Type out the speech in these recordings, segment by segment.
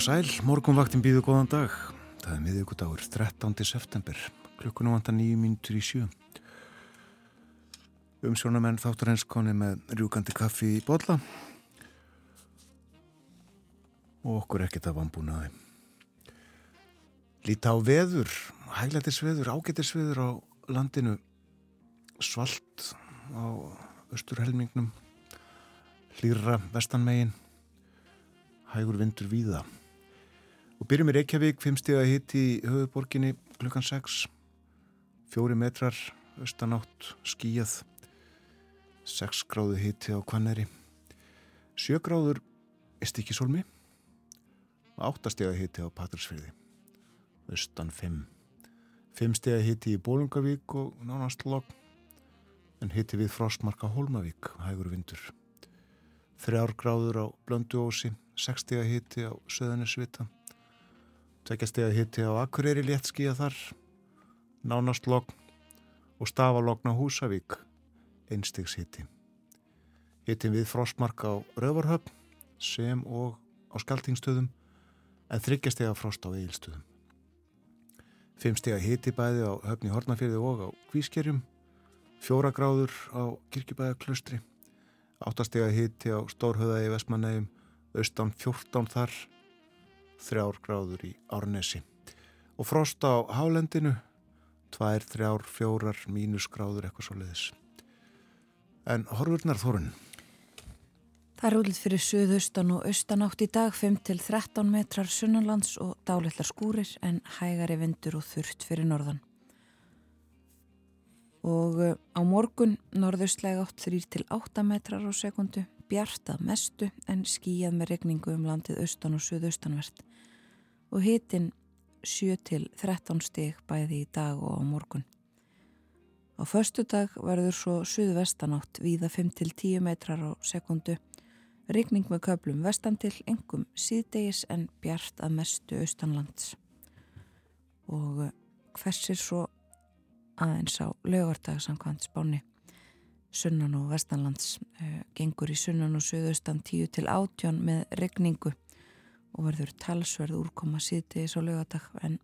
og sæl, morgunvaktin býðu góðan dag. Það er miðugudagur 13. september, klukkunum vantar nýju mínutur í sjö. Umsjónamenn þáttur eins koni með rjúkandi kaffi í bolla og okkur ekkert af vambúnaði. Líta á veður, hæglætisveður, ágætisveður á landinu, svalt á östurhelmingnum, hlýra vestanmegin, hægur vindur víða. Og byrjum í Reykjavík, 5 stíða hitt í höfuborginni klukkan 6, 4 metrar, austanátt, skíjað, 6 gráðu hitti á Kvanneri, 7 gráður Estikisólmi og 8 stíða hitti á Patrísfyrði, austan 5. 5 stíða hitti í Bólungavík og nánast logg, en hitti við Frostmarka Hólmavík, hægur vindur. 3 gráður á Blönduósi, 6 stíða hitti á Söðanisvita, Tveggjastega hitti á Akureyri léttskíja þar, nánast logn og stafalogn á Húsavík, einstegs hitti. Hittin við frostmark á Rövarhöfn sem og á Skaltingstöðum en þryggjastega frost á Eilstöðum. Fimmstega hitti bæði á höfni Hortnafjörði og á Kvískerjum, fjóra gráður á Kirkjubæðaklustri, áttastega hitti á Stórhauða í Vestmannegjum, austan 14 þar, þrjár gráður í Árnesi. Og frost á hálendinu tvær, þrjár, fjórar mínusgráður eitthvað svo leiðis en horfurnar þorun Það er útlýtt fyrir suðaustan og austanátt í dag 5-13 metrar sunnanlands og dálittlar skúrir en hægari vindur og þurft fyrir norðan. Og eh, á morgun norðaustlega 8-3-8 metrar á sekundu bjartað mestu en skíjað með regningu um landið austan og suðaustanvert og hitin 7-13 stig bæði í dag og á morgun. Á förstu dag verður svo suðvestanátt víða 5-10 metrar á sekundu, regning með köplum vestan til engum síðdegis en bjart að mestu austanlands. Og eh, hversir svo aðeins á lögardag samkvæmt spáni sunnan og vestanlands uh, gengur í sunnan og suðaustan 10-18 með regningu og verður talsverð úrkoma síðtegis á lögadag en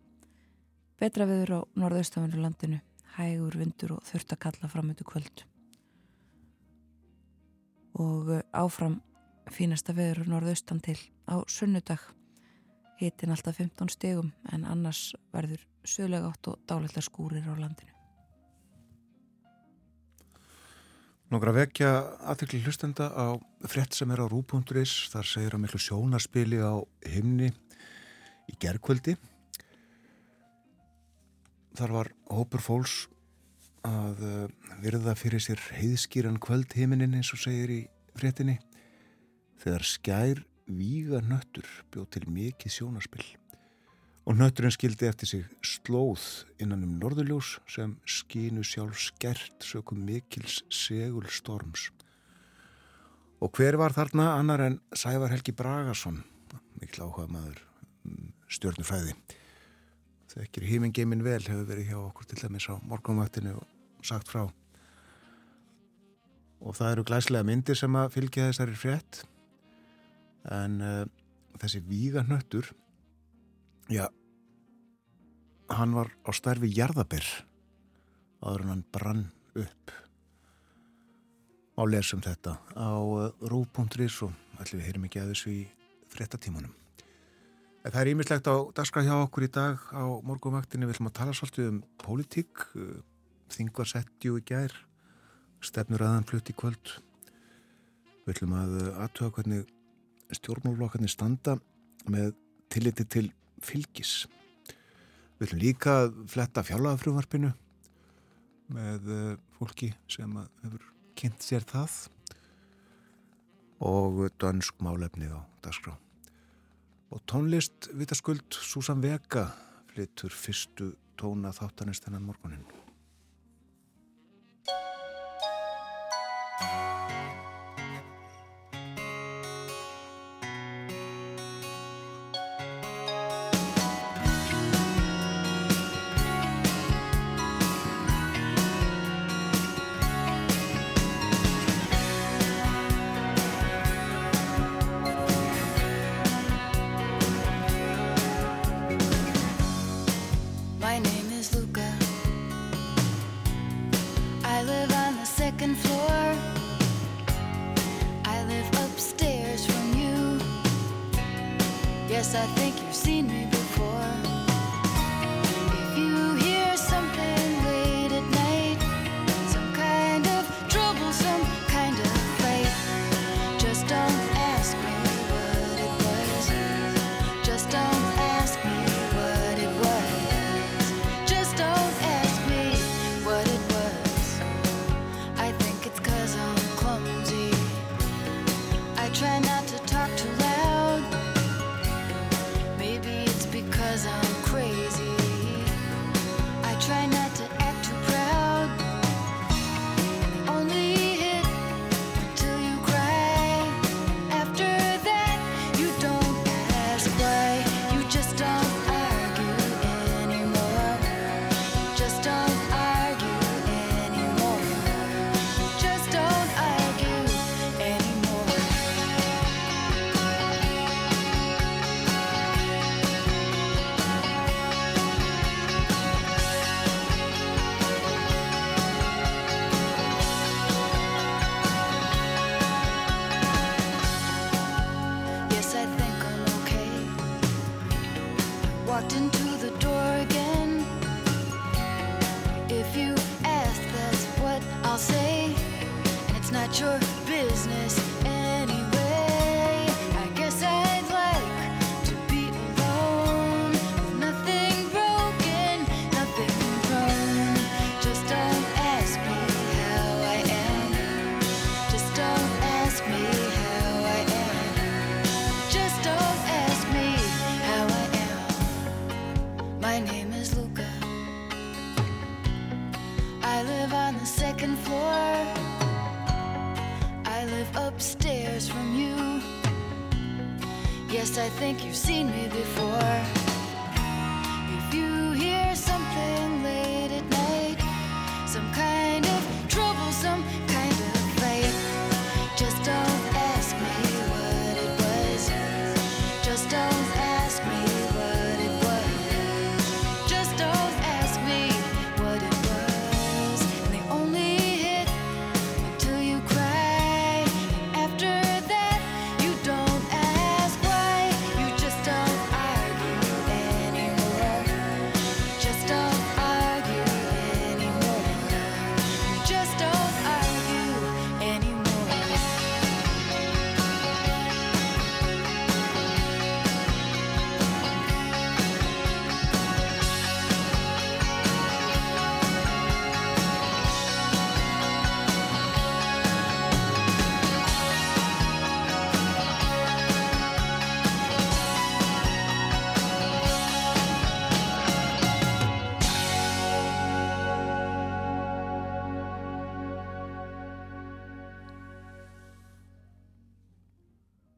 betra viður á norðaustafannu landinu, hægur vindur og þurft að kalla fram eittu kvöld. Og eh, áfram fínasta viður norðaustan til á sunnudag hitin alltaf 15 stegum en annars verður sögulega átt og dálætla skúrir á landinu. Nógra vekja aðtekli hlustenda á frett sem er á rú.is þar segir að miklu sjónarspili á himni í gerðkvöldi þar var hópur fólks að eh, virða fyrir sér heiðskýran kvöldhiminin eins og segir í frettinni þegar skær víga nöttur bjóð til mikið sjónarspil og nötturinn skildi eftir sig slóð innan um norðurljós sem skínu sjálf skert sökum mikils segul storms. Og hver var þarna annar en Sævar Helgi Bragarsson, mikil áhuga maður mm, stjórnufræði. Þekkir hímingeimin vel hefur verið hjá okkur til dæmis á morgunvaktinu og sagt frá. Og það eru glæslega myndir sem að fylgja þessari frétt en uh, þessi víga nöttur Já, hann var á starfi jarðabir áður en hann brann upp á lesum þetta á uh, rú.is og allir við heyrim ekki að þessu í frettatímanum. Það er ímislegt á dagskraf hjá okkur í dag á morgumvaktinni, við ætlum að tala svolítið um pólitík, uh, þingvar settjú í gær, stefnur aðan flutt í kvöld. Við ætlum að uh, aðtöða hvernig stjórnmálflokkarnir standa með tilliti til fylgis. Við ætlum líka að fletta fjálagafröðvarpinu með eh, fólki sem hefur kynnt sér það og dansk málefni á dagskrá. Og tónlist vitaskuld Susan Vega flyttur fyrstu tóna þáttanist þennan morgunin. Yes, I think you've seen me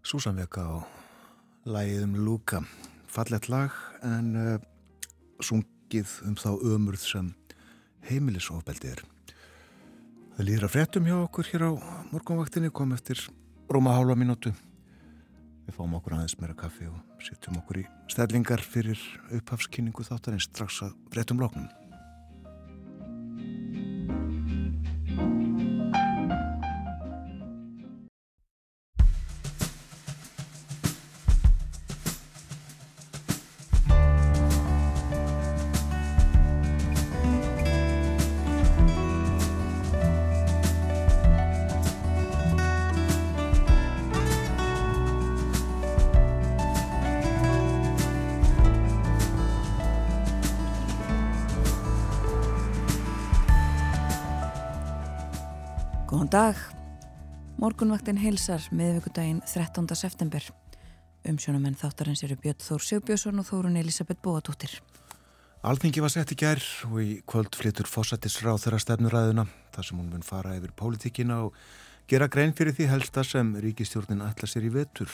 Veka á lægið um Luka. Fallet lag en uh, sungið um þá ömurð sem heimilisofbeldi er. Það líður að fréttum hjá okkur hér á morgunvaktinni kom eftir róma hálfa mínútu. Við fáum okkur aðeins meira kaffi og sittum okkur í stællingar fyrir upphafskynningu þáttar en strax að fréttum lóknum Góðan dag. Morgunvaktin heilsar miðvíkudaginn 13. september. Umsjónamenn þáttarins eru Björn Þór Sjöbjörnsson og Þórun Elisabeth Bóadóttir. Alþingi var sett í gær og í kvöld flytur fósættisráð þeirra stefnuræðuna þar sem hún mun fara yfir pólitíkina og gera grein fyrir því helsta sem ríkistjórnin ætla sér í vetur.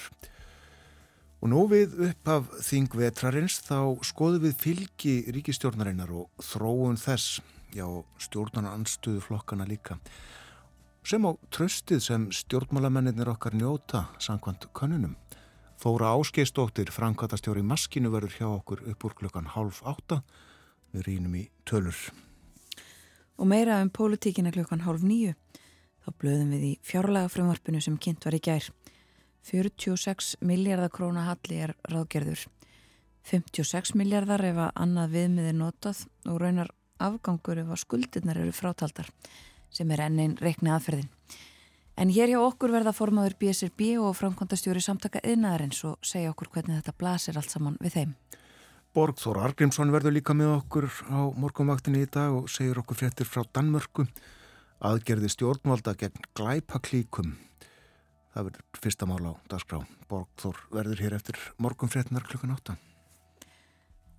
Og nú við upp af þingvetrarins þá skoðum við fylgi ríkistjórnarinnar og þróun þess, já stjórnarnar anstuðu flokkana líka, sem á tröstið sem stjórnmálamennir okkar njóta sangkvæmt konunum. Þóra Áskeistóttir, framkvæmtastjóri Maskinu verður hjá okkur upp úr klukkan half átta, við rínum í tölur. Og meira um pólitíkina klukkan half nýju, þá blöðum við í fjárlega frumvarpinu sem kynnt var í gær. 46 miljardar króna halli er ráðgerður. 56 miljardar ef að annað viðmið er notað og raunar afgangur ef að skuldirnar eru frátaldar sem er enn einn reikni aðferðin. En hér hjá okkur verða formadur BSRB og framkvæmdastjóri samtaka yðnaðarins og segja okkur hvernig þetta blasir allt saman við þeim. Borgþór Argrímsson verður líka með okkur á morgunvaktinni í dag og segir okkur fréttir frá Danmörku aðgerði stjórnvalda gegn glæpaklíkum Það verður fyrsta mál á dagskrá. Borgþór verður hér eftir morgunfrétnar klukkan 8.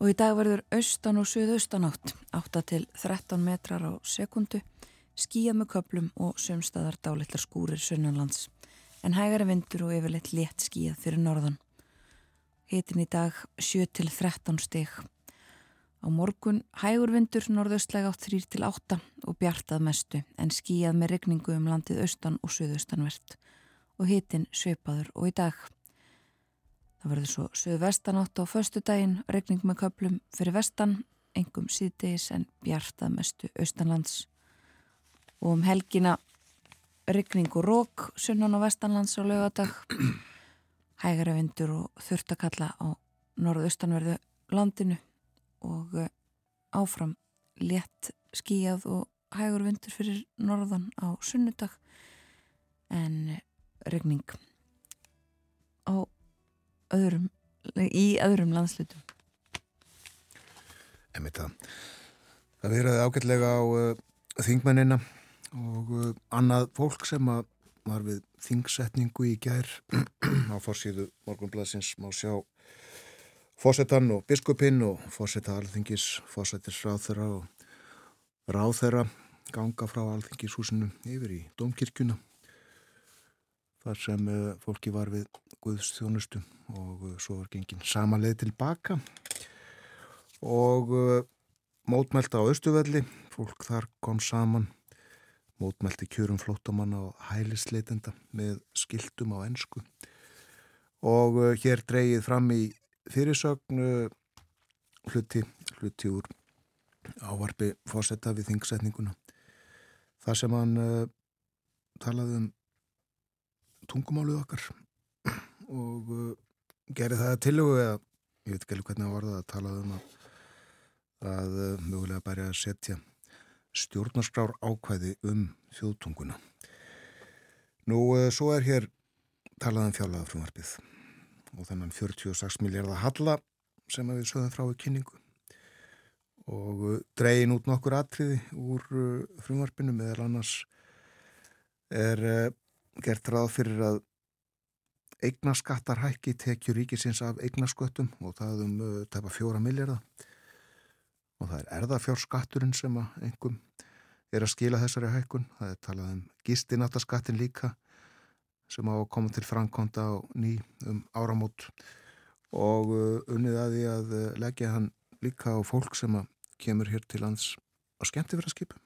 Og í dag verður austan og suðaustan átt, 8 til 13 metrar á sekundu, skíja með köplum og sömstaðar dálitlar skúrir sunnanlands, en hægari vindur og yfirleitt létt skíjað fyrir norðan. Hitin í dag 7 til 13 steg. Á morgun hægur vindur norðaustlega átt 3 til 8 og bjartað mestu, en skíjað með regningu um landið austan og suðaustanvert og hitin sveipaður og í dag. Það verður svo söðu vestanátt á förstu daginn, regning með köplum fyrir vestan, engum síðdegis en bjartað mestu austanlands. Og um helgina regning og rók sunnan og vestanlands á lögadag, hægara vindur og þurftakalla á norðaustanverðu landinu og eh, áfram létt skíjað og hægur vindur fyrir norðan á sunnudag en regning á öðrum í öðrum landslutum Emið það. Það verið ágætlega á uh, þingmennina og uh, annað fólk sem var við þingsetningu í gær á fórsíðu morgunblæsins má sjá fósettan og biskupinn og fósetta alþingis fósettis ráþera og ráþera ganga frá alþingishúsinu yfir í domkirkjuna þar sem uh, fólki var við Guðstjónustu og uh, svo var gengin sama leið tilbaka og uh, mótmælta á Östuvelli, fólk þar kom saman, mótmælti kjörum flótamanna og hælisleitenda með skiltum á ennsku og hér dreyið fram í fyrirsögnu hluti, hluti úr ávarfi fórsetta við þingsetninguna. Þar sem hann talaði um tungumálið okkar og uh, gerði það til og eða ég veit ekki hvernig það var það að tala um að, að uh, mögulega bæri að setja stjórnarskrár ákvæði um þjóðtunguna. Nú, uh, svo er hér talað um fjálaða frumvarpið og þannig 46 miljardar halla sem við sögum frá í kynningu og uh, dreyin út nokkur atriði úr uh, frumvarpinu meðal annars er gert ráð fyrir að eignaskattar hækki tekjur ríkisins af eignasköttum og það um tæpa fjóra miljardar og það er erðafjórskatturinn sem að engum er að skila þessari hækkun. Það er talað um gistinattaskattin líka sem á að koma til framkonta á ný um áramót. Og uh, unnið að því að uh, leggja hann líka á fólk sem kemur hér til lands á skemmtifræðskipum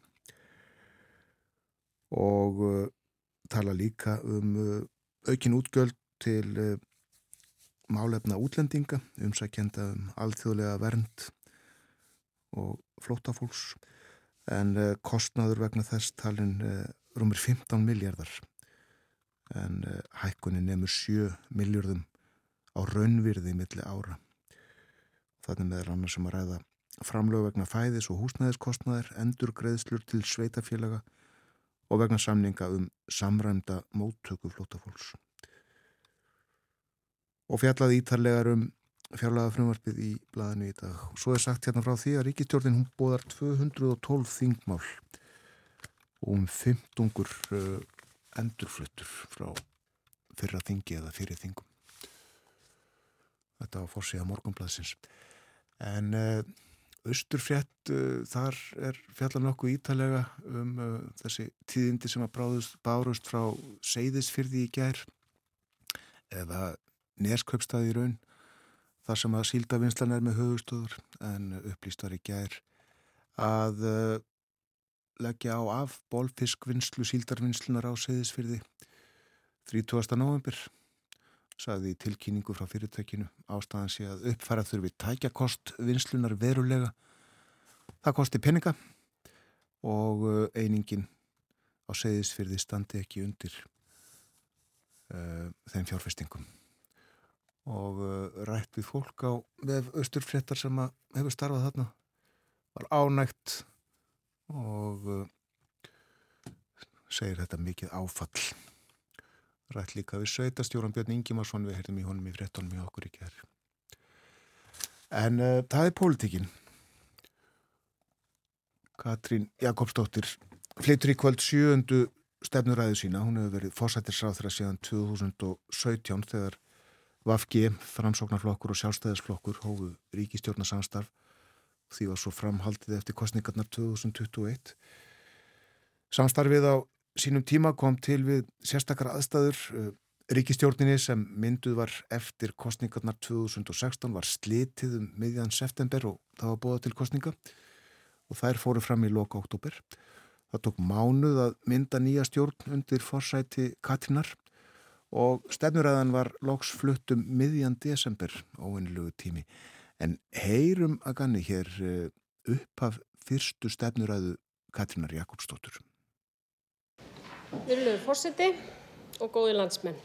og uh, tala líka um aukin útgjöld til málefna útlendinga, umsækjenda um alþjóðlega vernd og flótafólks en uh, kostnaður vegna þess talin rúmur 15 miljardar en hækkunin nefnur 7 miljardum á raunvirði milli ára. Þannig meðal annars sem um að ræða framlög vegna fæðis og húsnæðiskostnaðir, endur greiðslur til sveitafélaga og vegna samninga um samræmda móttöku flótafólks. Og fjallaði ítarlegar um fjárlega frumvarpið í blæðinu í dag. Og svo er sagt hérna frá því að ríkistjórnin hún bóðar 212 þingmál og um 15 uh, endurfluttur frá fyrra þingi eða fyrir þingum. Þetta var fórsíða morgunblæðsins. En uh, Östurfjett, uh, þar er fjallan nokkuð ítalega um uh, þessi tíðindi sem að bráðust, bárust frá seyðisfyrði í gær eða neskaupstaði í raun þar sem að síldavinslan er með högustöður en upplýst var í gær að uh, leggja á af bólfiskvinnslu síldarvinnslunar á seyðisfyrði 30. november saði tilkynningu frá fyrirtækinu ástæðan sé að uppfæra þurfi tækjakost vinslunar verulega. Það kosti peninga og uh, einingin á segðisfyrði standi ekki undir uh, þeim fjárfestingum. Og uh, rætt við fólk á vef austurfréttar sem hefur starfað þarna. Var ánægt og uh, segir þetta mikið áfall. Rætt líka við sveitastjóran Björn Ingimarsson við heyrðum í honum í frettunum í okkur í gerð en uh, það er pólitíkin. Katrín Jakobsdóttir flyttur í kvöld sjöundu stefnuræðu sína, hún hefur verið fósættisráð þegar síðan 2017 þegar Vafgi, framsóknarflokkur og sjálfstæðisflokkur hófu ríkistjórnarsamstarf því var svo framhaldið eftir kostningarnar 2021 Samstarfið á sínum tíma kom til við sérstakar aðstæður. Uh, ríkistjórninni sem mynduð var eftir kostningarnar 2016 var slitið um miðjan september og það var bóða til kostninga og þær fóru fram í loka oktober. Það tók mánuð að mynda nýja stjórn undir forsæti Katrinar og stefnuræðan var loks fluttum miðjan desember óvinnlugu tími. En heyrum að ganni hér uh, upp af fyrstu stefnuræðu Katrinar Jakobsdóttur. Virðulegur fórseti og góði landsmenn.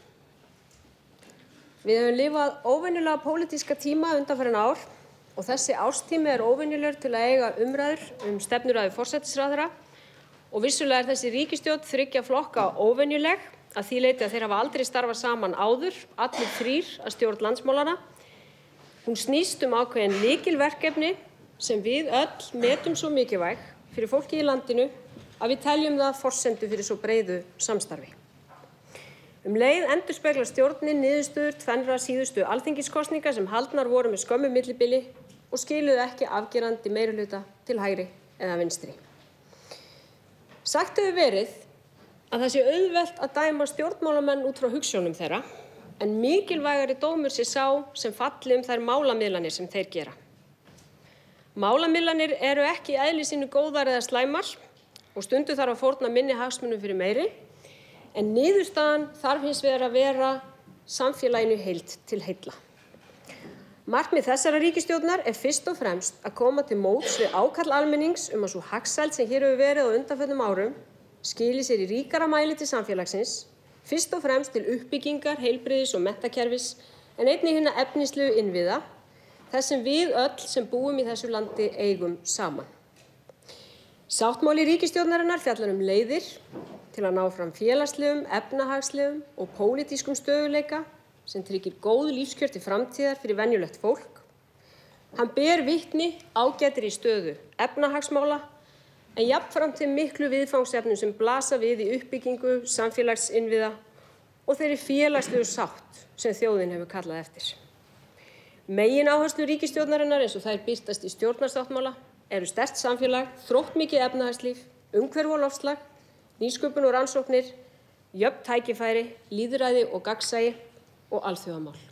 Við höfum lifað óvenjulega pólitíska tíma undanfærin ár og þessi ástími er óvenjulegur til að eiga umræður um stefnuræði fórsetisræðara og vissulega er þessi ríkistjótt þryggja flokka óvenjuleg að því leiti að þeir hafa aldrei starfað saman áður, allir þrýr að stjórn landsmálana. Hún snýst um ákveðin líkilverkefni sem við öll metum svo mikilvæg fyrir fólki í landinu að við teljum það forsendu fyrir svo breiðu samstarfi. Um leið endurspeglar stjórnin niðurstöður tvennra síðustu alþingiskostninga sem haldnar voru með skömmu millibili og skiluðu ekki afgerandi meiruluta til hægri eða vinstri. Sagt hefur verið að það sé auðvelt að dæma stjórnmálamenn út frá hugssjónum þeirra en mikilvægari dómur sé sá sem falli um þær málamiðlanir sem þeir gera. Málamiðlanir eru ekki eðli sínu góðar eða slæmar og stundu þarf að fórna minni hagsmunum fyrir meiri en niðurstaðan þarf hins vegar að vera samfélaginu heilt til heilla. Markmið þessara ríkistjórnar er fyrst og fremst að koma til móts við ákall almennings um að svo hagsæld sem hér hefur verið á undanföllum árum skili sér í ríkara mæli til samfélagsins, fyrst og fremst til uppbyggingar, heilbriðis og metakerfis en einnig hérna efnislegu innviða þess sem við öll sem búum í þessu landi eigum saman. Sáttmáli ríkisstjórnarinnar fjallar um leiðir til að ná fram félagslegum, efnahagslegum og pólitískum stöðuleika sem tryggir góð lífskjör til framtíðar fyrir venjulegt fólk. Hann ber vitni ágættir í stöðu efnahagsmála en jafnframt til miklu viðfangsefnum sem blasa við í uppbyggingu samfélagsinnviða og þeirri félagslegu sátt sem þjóðin hefur kallað eftir. Megin áherslu ríkistjórnarinnar eins og þær byrtast í stjórnarsáttmála eru sterkt samfélag, þróttmikið efnahagslíf, umhverf og loftslag, nýsköpun og rannsóknir, jöfn tækifæri, líðræði og gagsægi og alþjóðamál.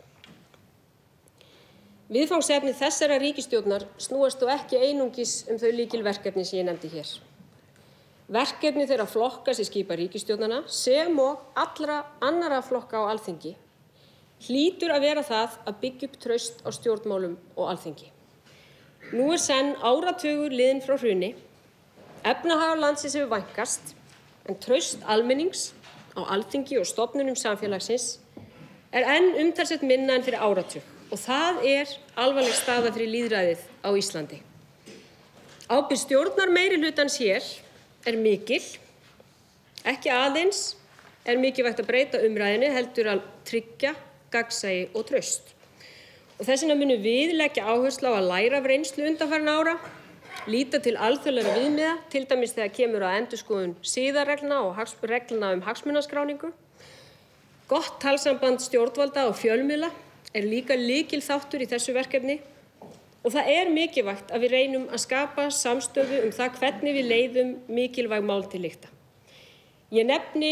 Viðfangsefni þessara ríkistjórnar snúast þó ekki einungis um þau líkilverkefni sem ég nefndi hér. Verkefni þeirra flokka sem skipa ríkistjórnana sem og allra annara flokka á alþingi hlýtur að vera það að byggja upp traust á stjórnmálum og alþingi. Nú er senn áratugur liðinn frá hruni, efnahagur landsins hefur vænkast en traust almennings á alþingi og stofnunum samfélagsins er enn umtalsvert minna en fyrir áratug og það er alvarleg staða fyrir lýðræðið á Íslandi. Ábyrgð stjórnarmeirihlutans hér er mikil, ekki aðeins er mikilvægt að breyta umræðunni heldur að tryggja gagnsæi og traust. Þess vegna munum við leggja áherslu á að læra af reynslu undanfarinna ára, líta til alþjóðlegra viðmiða, til dæmis þegar kemur að endurskoðun siðareglna og reglna um hagsmunaskráningu. Gott talsamband stjórnvalda og fjölmiðla er líka lykilþáttur í þessu verkefni og það er mikilvægt að við reynum að skapa samstöðu um það hvernig við leiðum mikilvæg mál til lykta. Ég nefni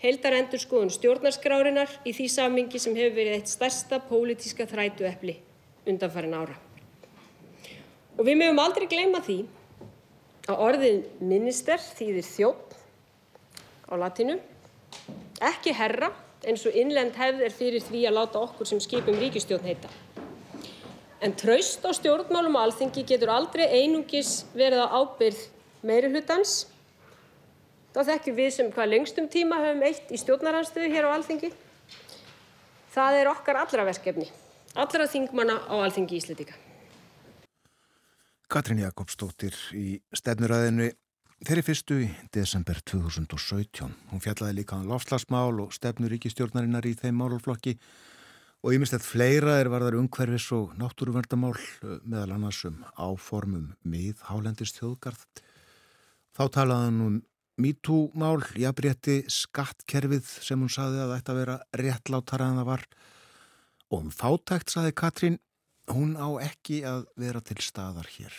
heildarendurskoðun stjórnarskrárinnar í því samhengi sem hefur verið eitt stærsta pólitíska þrætuepli undanfarin ára. Og við mögum aldrei gleyma því að orðið minister þýðir þjótt á latinu, ekki herra eins og innlend hefð er fyrir því að láta okkur sem skipum ríkistjórn heita. En traust á stjórnmálum og alþingi getur aldrei einungis verið á ábyrð meiri hlutans. Þá þekkjum við sem hvað lengstum tíma höfum eitt í stjórnaranstöðu hér á alþingi. Það er okkar allra verkefni, allra þingmanna á alþingi Íslandíka. Katrín Jakobsdóttir í stefnuræðinu þeirri fyrstu í desember 2017. Hún fjallaði líka á um lofslagsmál og stefnur ríkistjórnarinnar í þeim málflokki og að fleira er varðar umhverfis og náttúruverndarmál eh, meðal annars um áformum mið hálendist þjóðgarð. Þá talaði hann um MeToo-mál, jafnrétti skattkerfið sem hún saði að þetta vera réttlátara en það var og um fátækt saði Katrín, hún á ekki að vera til staðar hér.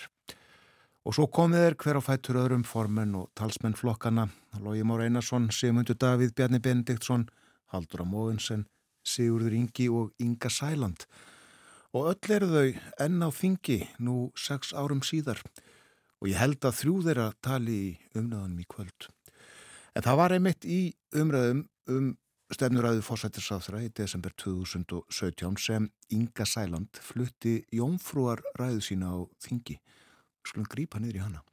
Og svo komið er hver á fættur öðrum formen og talsmenn flokkana, Lógi Mór Einarsson, Sigmundur Davíð, Bjarni Benediktsson, Haldur Amóinsen, Sigurður Ingi og Inga Sæland og öll eru þau enn á þingi nú sex árum síðar og ég held að þrjú þeirra tali í umræðanum í kvöld. En það var einmitt í umræðum um stefnuræðu fórsættisáþra í desember 2017 sem Inga Sæland flutti jónfrúar ræðu sína á þingi. Skulum grípa niður í hana.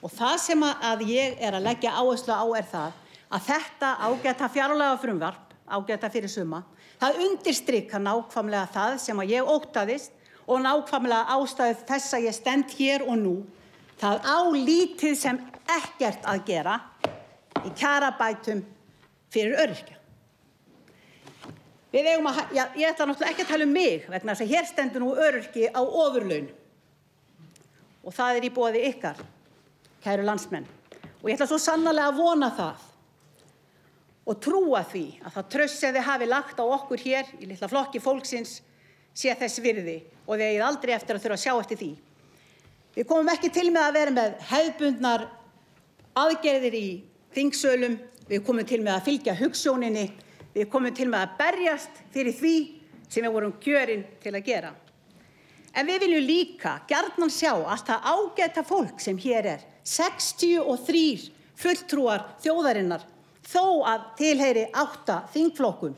Og það sem að ég er að leggja áherslu á er það að þetta ágæta fjárlega frumvarp ágæta fyrir suma. Það undirstrykka nákvæmlega það sem að ég óttaðist og nákvæmlega ástæðið þess að ég stend hér og nú. Það álítið sem ekkert að gera í kjarabætum fyrir öryrkja. Við eigum að, já, ég ætla náttúrulega ekki að tala um mig vegna þess að hér stendur nú öryrki á ofurlaun og það er í bóði ykkar, kæru landsmenn. Og ég ætla svo sannlega að vona það og trúa því að það tröst sem þið hafi lagt á okkur hér í litla flokki fólksins sé þess virði og þið eigið aldrei eftir að þurfa að sjá eftir því. Við komum ekki til með að vera með hefðbundnar aðgerðir í þingsölum, við komum til með að fylgja hugssjóninni, við komum til með að berjast fyrir því sem við vorum kjörinn til að gera. En við viljum líka gjarnan sjá allt það ágæta fólk sem hér er, 63 fulltrúar þjóðarinnar þó að tilheyri átta þingflokkum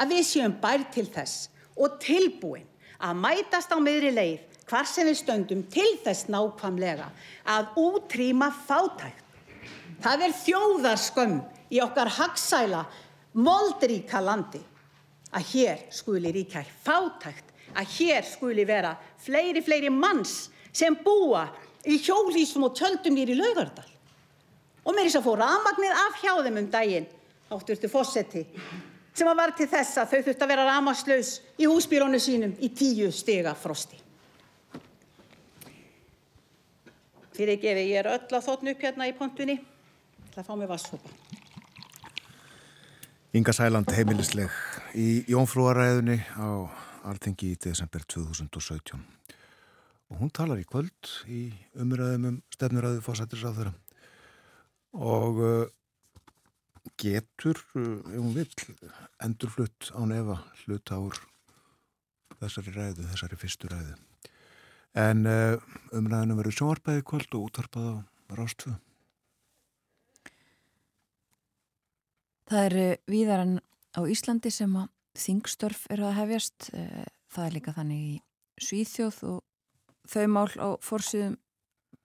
að við séum bær til þess og tilbúin að mætast á miðri leið hvar sem við stöndum til þess nákvæmlega að útrýma fátækt. Það er þjóðarskömm í okkar hagsæla moldríka landi að hér skuli ríkja fátækt, að hér skuli vera fleiri, fleiri manns sem búa í hjólísum og tjöldum nýri laugardal og með þess að fó rafmagnið af hjá þeim um daginn, átturstu fósetti, sem var til þess að þau þurfti að vera rafmagnslaus í húsbírónu sínum í tíu stiga frosti. Fyrir gefi, ég er öll að þóttnu upp hérna í pontunni, það fá mig vasshopa. Inga Sæland heimilisleg í Jónfrúaræðunni á alþengi í desember 2017 og hún talar í kvöld í umræðum um stefnuræðu fósættis á þeirra og uh, getur, uh, ef hún vil, endurflutt á nefa hluta úr þessari ræðu, þessari fyrstu ræðu. En uh, umræðinu verður sjónvarpæði kvöld og útarpað á rástfu. Það eru víðaran á Íslandi sem að þingstörf eru að hefjast. Það er líka þannig í Svíþjóð og þau mál á fórsýðum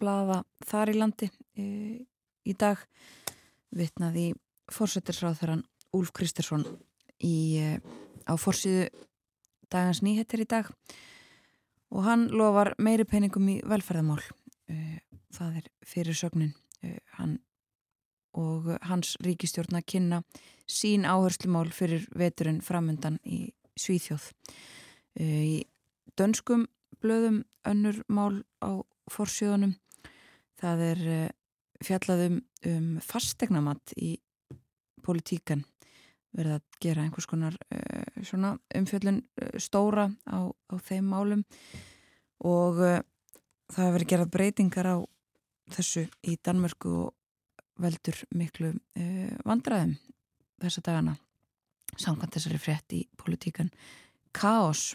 blaða þar í landi í dag. Vitnaði fórsættisráþurann Úlf Kristersson í, eh, á fórsíðu dagans nýhettir í dag og hann lofar meiri peningum í velferðamál eh, það er fyrir sögnin eh, hann og hans ríkistjórn að kynna sín áherslumál fyrir veturinn framöndan í Svíþjóð. Í dönskum blöðum önnur mál á fórsíðunum það er fjallaðum um fastegnamatt í politíkan verið að gera einhvers konar uh, umfjöllun uh, stóra á, á þeim málum. Og uh, það hefur verið gerað breytingar á þessu í Danmörku og veldur miklu uh, vandræðum þessa dagana samkvæmt þessari frétt í politíkan Kaos.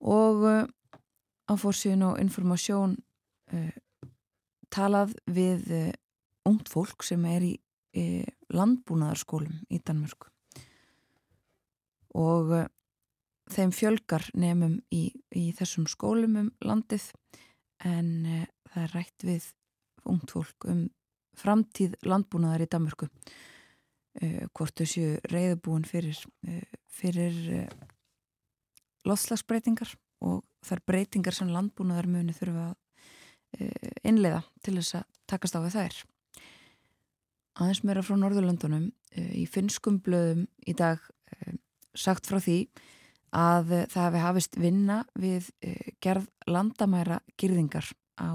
Og uh, á fórsíðun og informasjón uh, talað við ungt fólk sem er í landbúnaðarskólum í Danmörku. Og þeim fjölgar nefnum í, í þessum skólum um landið en það er rætt við ungt fólk um framtíð landbúnaðar í Danmörku uh, hvort þau séu reyðbúin fyrir, uh, fyrir uh, loðslagsbreytingar og þar breytingar sem landbúnaðar muni þurfa að innleiða til þess að takast á við þær. Aðeins meira frá Norðurlandunum í finskum blöðum í dag sagt frá því að það hefði hafist vinna við gerð landamæra girðingar á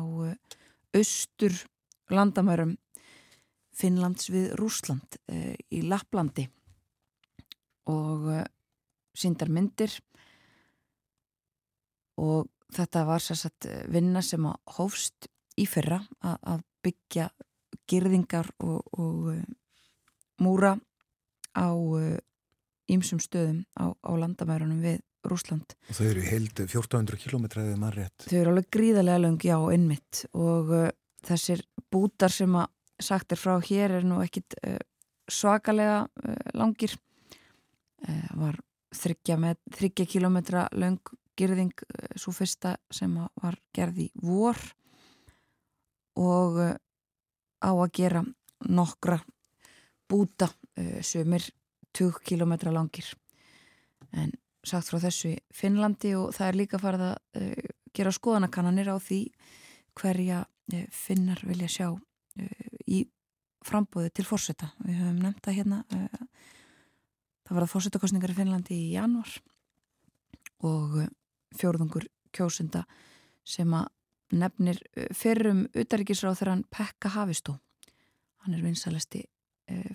austur landamærum Finnlands við Rúsland uh, í Lapplandi og uh, síndar myndir og þetta var sérsagt eh, vinna sem að hófst í fyrra að byggja girðingar og, og uh, múra á ýmsum stöðum á, á landamærunum við Rúsland. Og þau eru heild 1400 kilometra eða maður rétt? Þau eru alveg gríðarlega langi á innmitt og þessir bútar sem að sagt er frá hér er nú ekkit uh, svakalega uh, langir. Uh, var þryggja, kilometra lang girðing svo fyrsta sem var gerð í vor. Og á að gera nokkra búta sömur 20 kilometra langir. En sagt frá þessu í Finnlandi og það er líka farið að gera skoðanakannanir á því hverja finnar vilja sjá í frambóði til fórseta. Við höfum nefnt það hérna. Eh, það var að fórsetakostningar í Finnlandi í januar og eh, fjórðungur kjósunda sem að nefnir eh, fyrrum utaríkisráð þegar hann Pekka Havistó. Hann er vinsalasti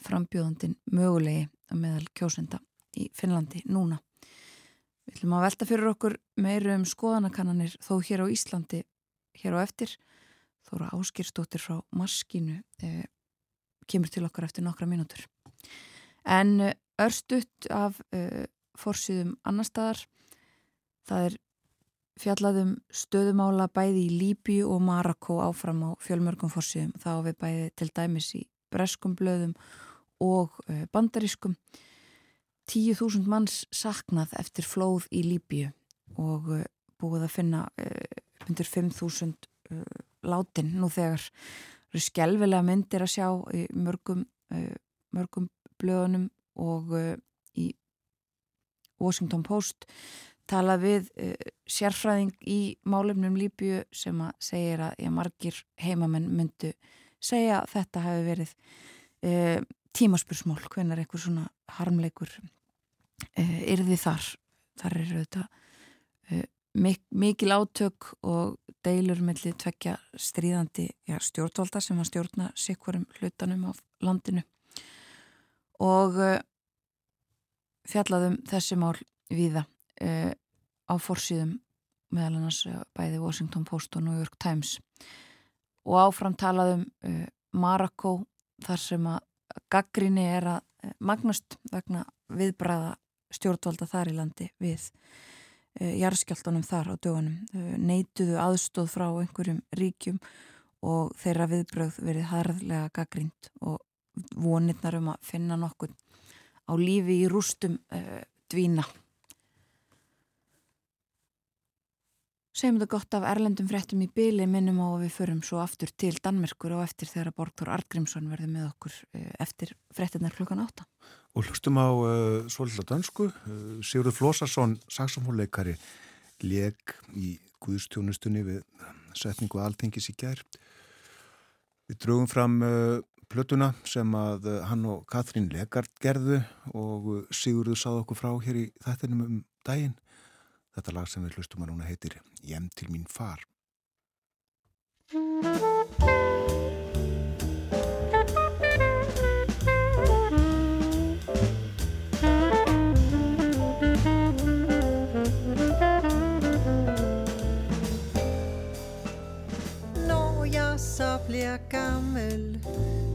frambjóðandin mögulegi meðal kjósunda í Finnlandi núna. Við ætlum að velta fyrir okkur meiru um skoðanakannanir þó hér á Íslandi hér á eftir Þóra Áskirstóttir frá Maskínu kemur til okkar eftir nokkra mínútur. En eh, örstutt af eh, fórsýðum annar staðar, það er fjallaðum stöðumála bæði í Líbíu og Marako áfram á fjölmörgum fórsýðum. Þá við bæði til dæmis í breskum blöðum og eh, bandarískum. 10.000 manns saknað eftir flóð í Líbíu og eh, búið að finna undir 5.000 látin nú þegar eru skjálfilega myndir að sjá í mörgum, uh, mörgum blöðunum og uh, í Washington Post talað við uh, sérfræðing í málefnum Líbju sem að segja að ég margir heimamenn myndu segja að þetta hefði verið tímaspursmól hvenar eitthvað svona harmleikur yrði þar. Þar eru þetta mik mikil átök og deilur melli tvekja stríðandi já, stjórnvalda sem að stjórna sikvarum hlutanum á landinu. Og uh, fjallaðum þessi mál viða uh, á forsýðum meðal annars uh, bæði Washington Post og New York Times. Og áfram talaðum Marako þar sem að gaggrinni er að magnast vegna viðbræða stjórnvalda þar í landi við Eh, jarðskjáltunum þar á dögunum. Eh, neituðu aðstóð frá einhverjum ríkjum og þeirra viðbröð verið harðlega gaggrínt og vonirnar um að finna nokkur á lífi í rústum uh, dvína. Segjum þetta gott af erlendum fréttum í byli minnum á að við förum svo aftur til Danmerkur og eftir þegar Borgþór Artgrímsson verði með okkur eftir fréttinnar klukkan átta Og hlustum á uh, svolítið dansku, uh, Sigurður Flósarsson, saxofónleikari, leg í Guðstjónustunni við setningu alþengis í gær. Við drögum fram uh, plötuna sem að uh, hann og Katrín Legard gerðu og uh, Sigurður sáð okkur frá hér í þættinum um daginn. Þetta lag sem við hlustum að núna heitir Jem til mín far.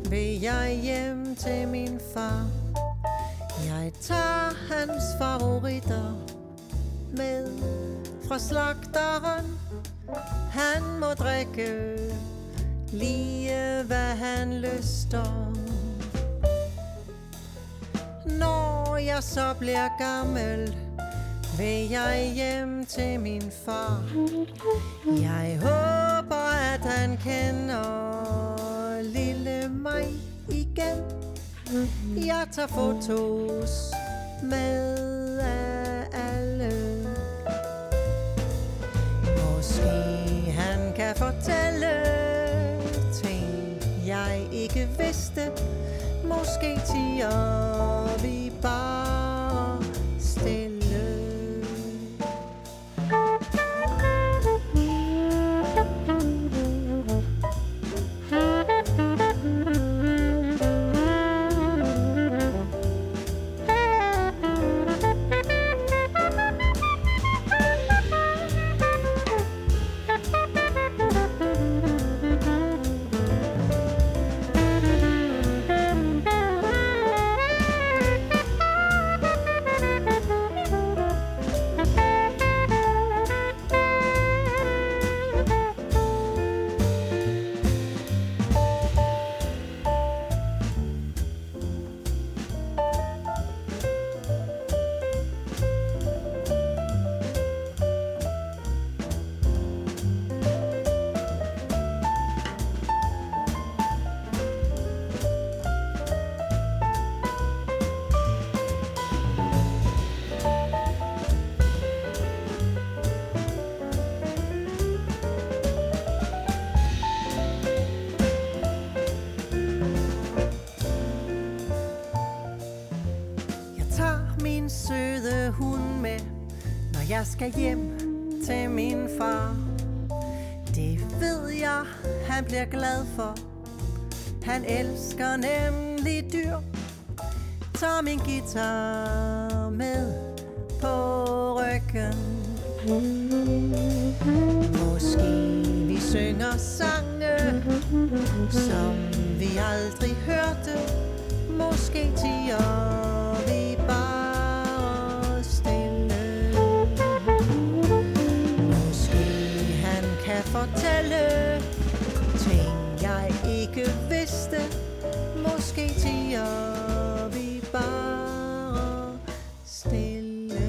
Vil jeg hjem til min far. Jeg tager hans favoritter med fra slagteren. Han må drikke lige hvad han lyster. Når jeg så bliver gammel, vil jeg hjem til min far. Jeg håber, at han kender lille mig igen. Jeg tager fotos med af alle. Måske han kan fortælle ting, jeg ikke vidste. Måske tiger vi bare skal hjem til min far. Det ved jeg, han bliver glad for. Han elsker nemlig dyr. Tager min guitar med på ryggen. Måske vi synger sange, som vi aldrig hørte. Måske tiger vi Tiger vi bare stille.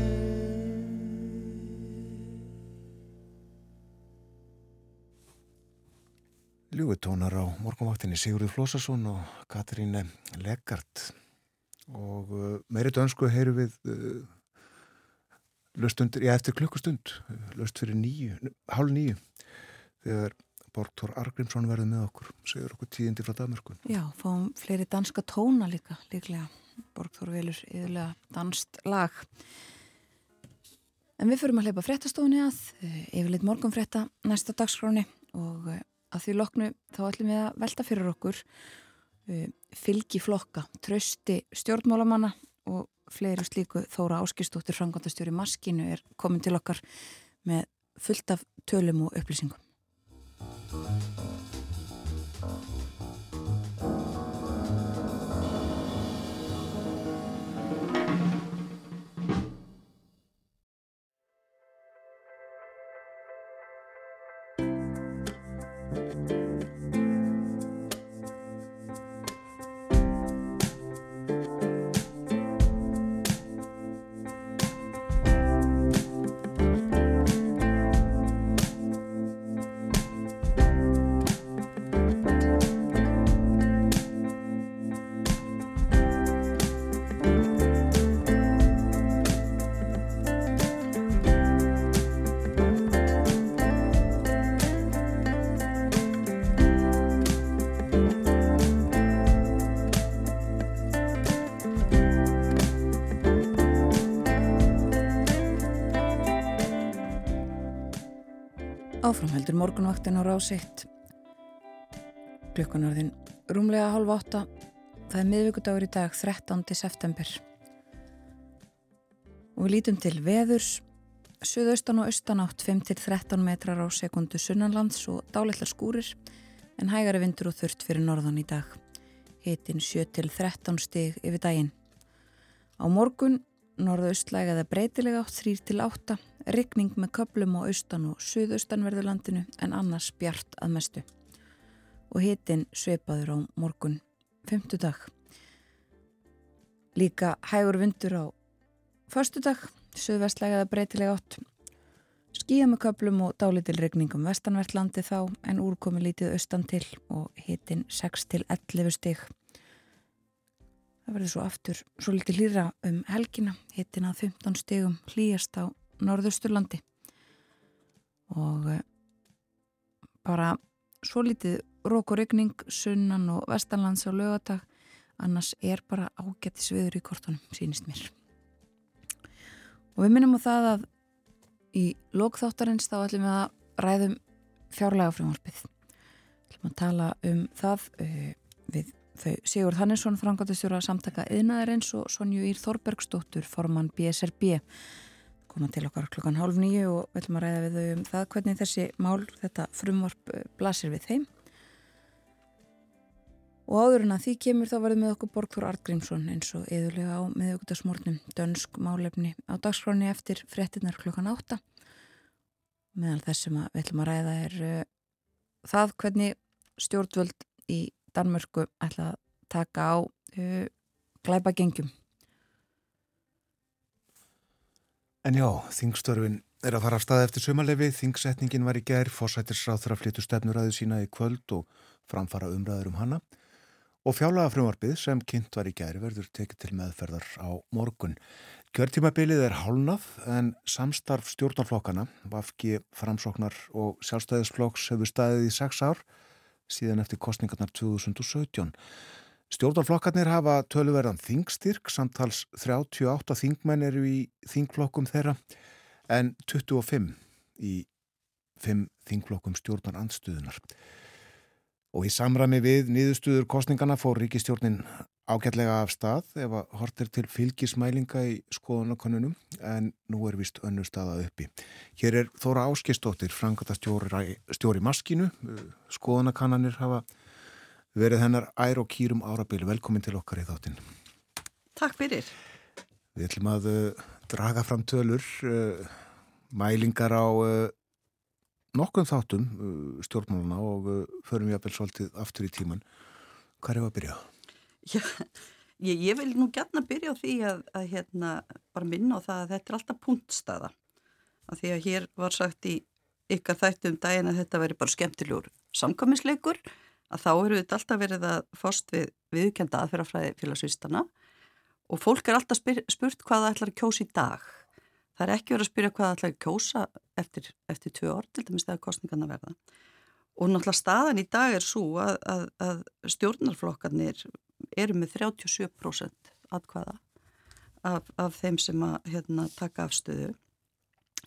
Ljúutónar á morgunvaktinni Sigurður Flósason og Katríne Legard og uh, meiri dönsku heyru við uh, löstundir, já eftir klukkustund löst fyrir nýju, hálf nýju þegar Borgþór Argrímsson verði með okkur, segur okkur tíðindi frá Danmörkun. Já, fáum fleiri danska tóna líka, líklega. Borgþór velur yðurlega danst lag. En við förum að hleypa fréttastofunni að, eh, yfirleitt morgunfrétta næsta dagskráni og eh, að því loknu þá ætlum við að velta fyrir okkur eh, fylgi flokka, trösti stjórnmálamanna og fleiri slíku Þóra Áskistóttir frangandastjóri Maskinu er komin til okkar með fullt af tölum og upplýsingum. Áframheldur morgunvaktin á rásitt. Klukkanarðin rúmlega hálfa átta. Það er miðvíkudagur í dag, 13. september. Og við lítum til veðurs. Suðaustan og austanátt 5-13 metrar á sekundu sunnanlands og dálætlar skúrir. en hægari vindur og þurft fyrir norðan í dag. Hitin 7-13 stig yfir daginn. Á morgun norðaustlæg eða breytilega átt 3-8, rigning með köplum á austan og suðaustanverðurlandinu en annars bjart að mestu. Og hitin sveipaður á morgun 5. dag. Líka hægur vindur á förstu dag, suðvestlæg eða breytilega átt Skíða með köplum og dálitil regningum vestanvertlandi þá en úrkomi lítið austan til og hitin 6 til 11 stig. Það verður svo aftur svo litið hlýra um helgina, hitin að 15 stigum hlýjast á norðusturlandi og eh, bara svo litið rók og regning sunnan og vestanlands á lögadag annars er bara ágættis viður í kortunum, sínist mér. Og við minnum á það að Í lókþáttarins þá ætlum við að ræðum fjárlega frumvarpið. Við ætlum að tala um það uh, við þau Sigurð Hannesson, frangatastjóra samtaka eðnaðarins og Sonju Ír Þorbergsdóttur, formann BSRB. Koma til okkar klokkan hálf nýju og við ætlum að ræða við þau um það hvernig þessi mál, þetta frumvarp uh, blasir við þeim. Og áður en að því kemur þá verðum við okkur Borgþór Artgrímsson eins og eðulega á meðugtasmórnum dönsk málefni á dagskráni eftir frettinnar klokkan átta. Meðal þess sem við ætlum að ræða er uh, það hvernig stjórnvöld í Danmörku ætla að taka á uh, glæpagengjum. En já, þingstörfin er að fara af stað eftir sumarlefi. Þingsetningin var í gerð, fórsættisráþur að flyttu stefnuræðu sína í kvöld og framfara umræður um hana og fjálaga frumvarpið sem kynnt var í gæri verður tekið til meðferðar á morgun. Gjörtímabilið er hálnað en samstarf stjórnarflokkana, Vafki, Framsóknar og Sjálfstæðisflokks hefur staðið í sex ár síðan eftir kostningarnar 2017. Stjórnarflokkarnir hafa töluverðan þingstyrk, samtals 38 þingmenn eru í þingflokkum þeirra en 25 í 5 þingflokkum stjórnarandstöðunar. Og í samræmi við nýðustuður kostningana fór ríkistjórnin ágætlega af stað ef að hortir til fylgismælinga í skoðanakonunum en nú er vist önnu staða uppi. Hér er Þóra Áskistóttir, frangatastjóri maskinu. Skoðanakannanir hafa verið hennar ær og kýrum árabil. Velkomin til okkar í þáttinn. Takk fyrir. Við ætlum að uh, draga fram tölur, uh, mælingar á uh, nokkum þáttum uh, stjórnmáluna og uh, förum við að byrja svolítið aftur í tíman. Hvað er það að byrja? Já, ég, ég vil nú gætna byrja á því að, að hérna, bara minna á það að þetta er alltaf punktstaða. Af því að hér var sagt í ykkar þættum daginn að þetta veri bara skemmtilegur samkvæmisleikur að þá eru þetta alltaf verið að fást við viðkenda aðferðafræði félagsvistana og fólk er alltaf spyr, spurt hvað það ætlar að kjósa í dag Það er ekki verið að spyrja hvað það ætlaði að kjósa eftir, eftir tvö orð til dæmis þegar kostningarna verða. Og náttúrulega staðan í dag er svo að, að, að stjórnarflokkarnir eru með 37% atkvaða af, af þeim sem að hérna, taka afstöðu.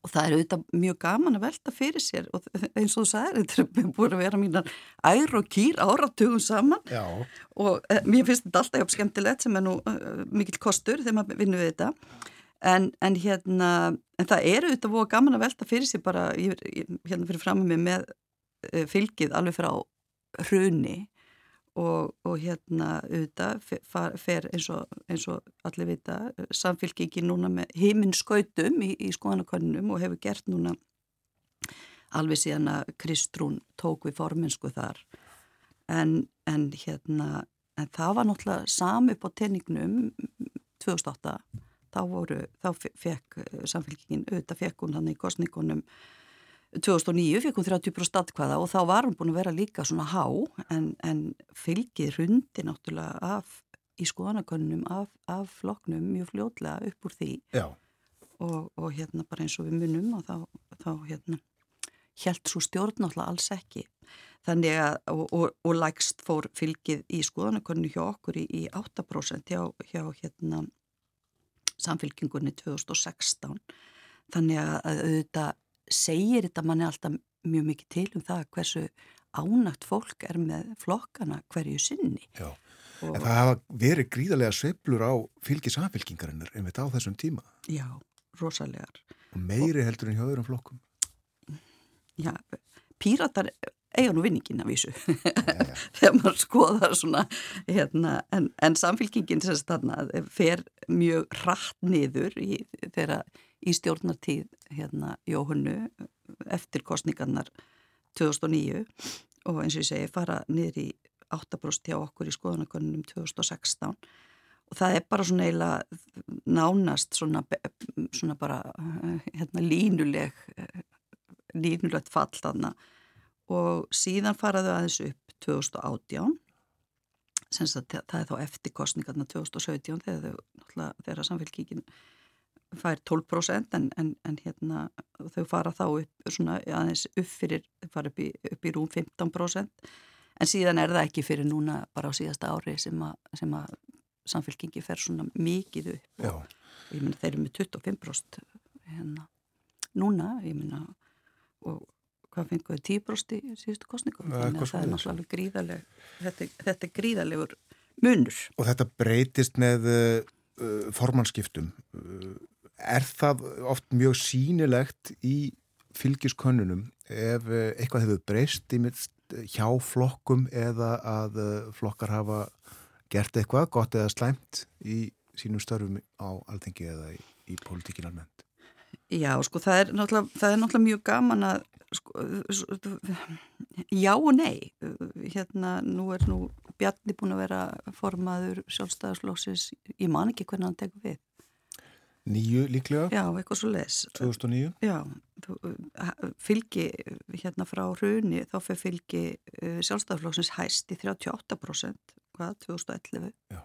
Og það er auðvitað mjög gaman að velta fyrir sér og eins og þú sagði, þetta er búin að vera mínar ær og kýr áratugum saman Já. og e, mér finnst þetta alltaf hjá skemmtilegt sem er nú e, mikill kostur þegar maður vinnur við þetta. En, en hérna, en það eru auðvitað búið gaman að velta fyrir sig bara, ég, hérna fyrir fram með með uh, fylgið alveg frá hruni og, og hérna auðvitað fer, fer eins, og, eins og allir vita samfylgiki núna með heiminskautum í, í skoðanakönnum og hefur gert núna alveg síðan að Kristrún tók við forminsku þar. En, en hérna, en það var náttúrulega sami upp á tenningnum 2008 þá voru, þá fekk samfélkingin, auðvitað fekk hún hann í kostningunum 2009 fekk hún 30% atkvæða og þá var hún búin að vera líka svona há en, en fylgið rundi náttúrulega af í skoðanakönnum af, af floknum mjög fljótlega upp úr því. Og, og hérna bara eins og við munum og þá, þá hérna held svo stjórn náttúrulega alls ekki. Þannig að og, og, og lægst fór fylgið í skoðanakönnu hjá okkur í, í 8% hjá, hjá hérna samfélkingunni 2016 þannig að auðvitað segir þetta manni alltaf mjög mikið til um það hversu ánægt fólk er með flokkana hverju sinni. Já, og en það hafa verið gríðarlega sveplur á fylgi samfélkingarinnar en þetta á þessum tíma. Já, rosalegar. Og meiri og, heldur en hjá öðrum flokkum. Já, píratar eiga nú vinningin af vísu. Þegar maður skoðar svona hérna, en, en samfélkingin sem þarna fer mjög rætt niður í, þegar í stjórnartíð hérna Jóhannu eftir kostningarnar 2009 og eins og ég segi fara niður í 8% hjá okkur í skoðanakonunum 2016 og það er bara svona eiginlega nánast svona, svona bara hérna línuleg línulegt fall þarna. Og síðan faraðu aðeins upp 2018 að, það er þá eftir kostningarna 2017 þegar, þau, þegar samfélkíkin fær 12% en, en, en hérna þau fara þá upp svona aðeins upp fyrir, fara upp í, upp í rúm 15% en síðan er það ekki fyrir núna bara á síðasta ári sem að, sem að samfélkingi fer svona mikið upp. Já. og ég menna þeir eru með 25% hérna núna, ég menna og hvað fenguðu 10% í síðustu kostningum þannig að það er náttúrulega gríðaleg þetta, þetta er gríðalegur munur. Og þetta breytist með uh formannskiptum uh, er það oft mjög sínilegt í fylgiskönnunum ef uh, eitthvað hefur breyst mitt hjá flokkum eða að uh, flokkar hafa gert eitthvað gott eða slæmt í sínum störfum á alþengi eða í, í politíkin almennt? Já, sko, það er náttúrulega, það er náttúrulega mjög gaman að sko, já og nei. Hérna, nú er nú Bjarni búin að vera formaður sjálfstæðarslóksis, ég man ekki hvernig hann tekur við Nýju líklega? Já, eitthvað svo les 2009? Já, fylgi hérna frá hruni þá fyrir fylgi uh, sjálfstæðarslóksins hæst í 38% hvað, 2011 Já.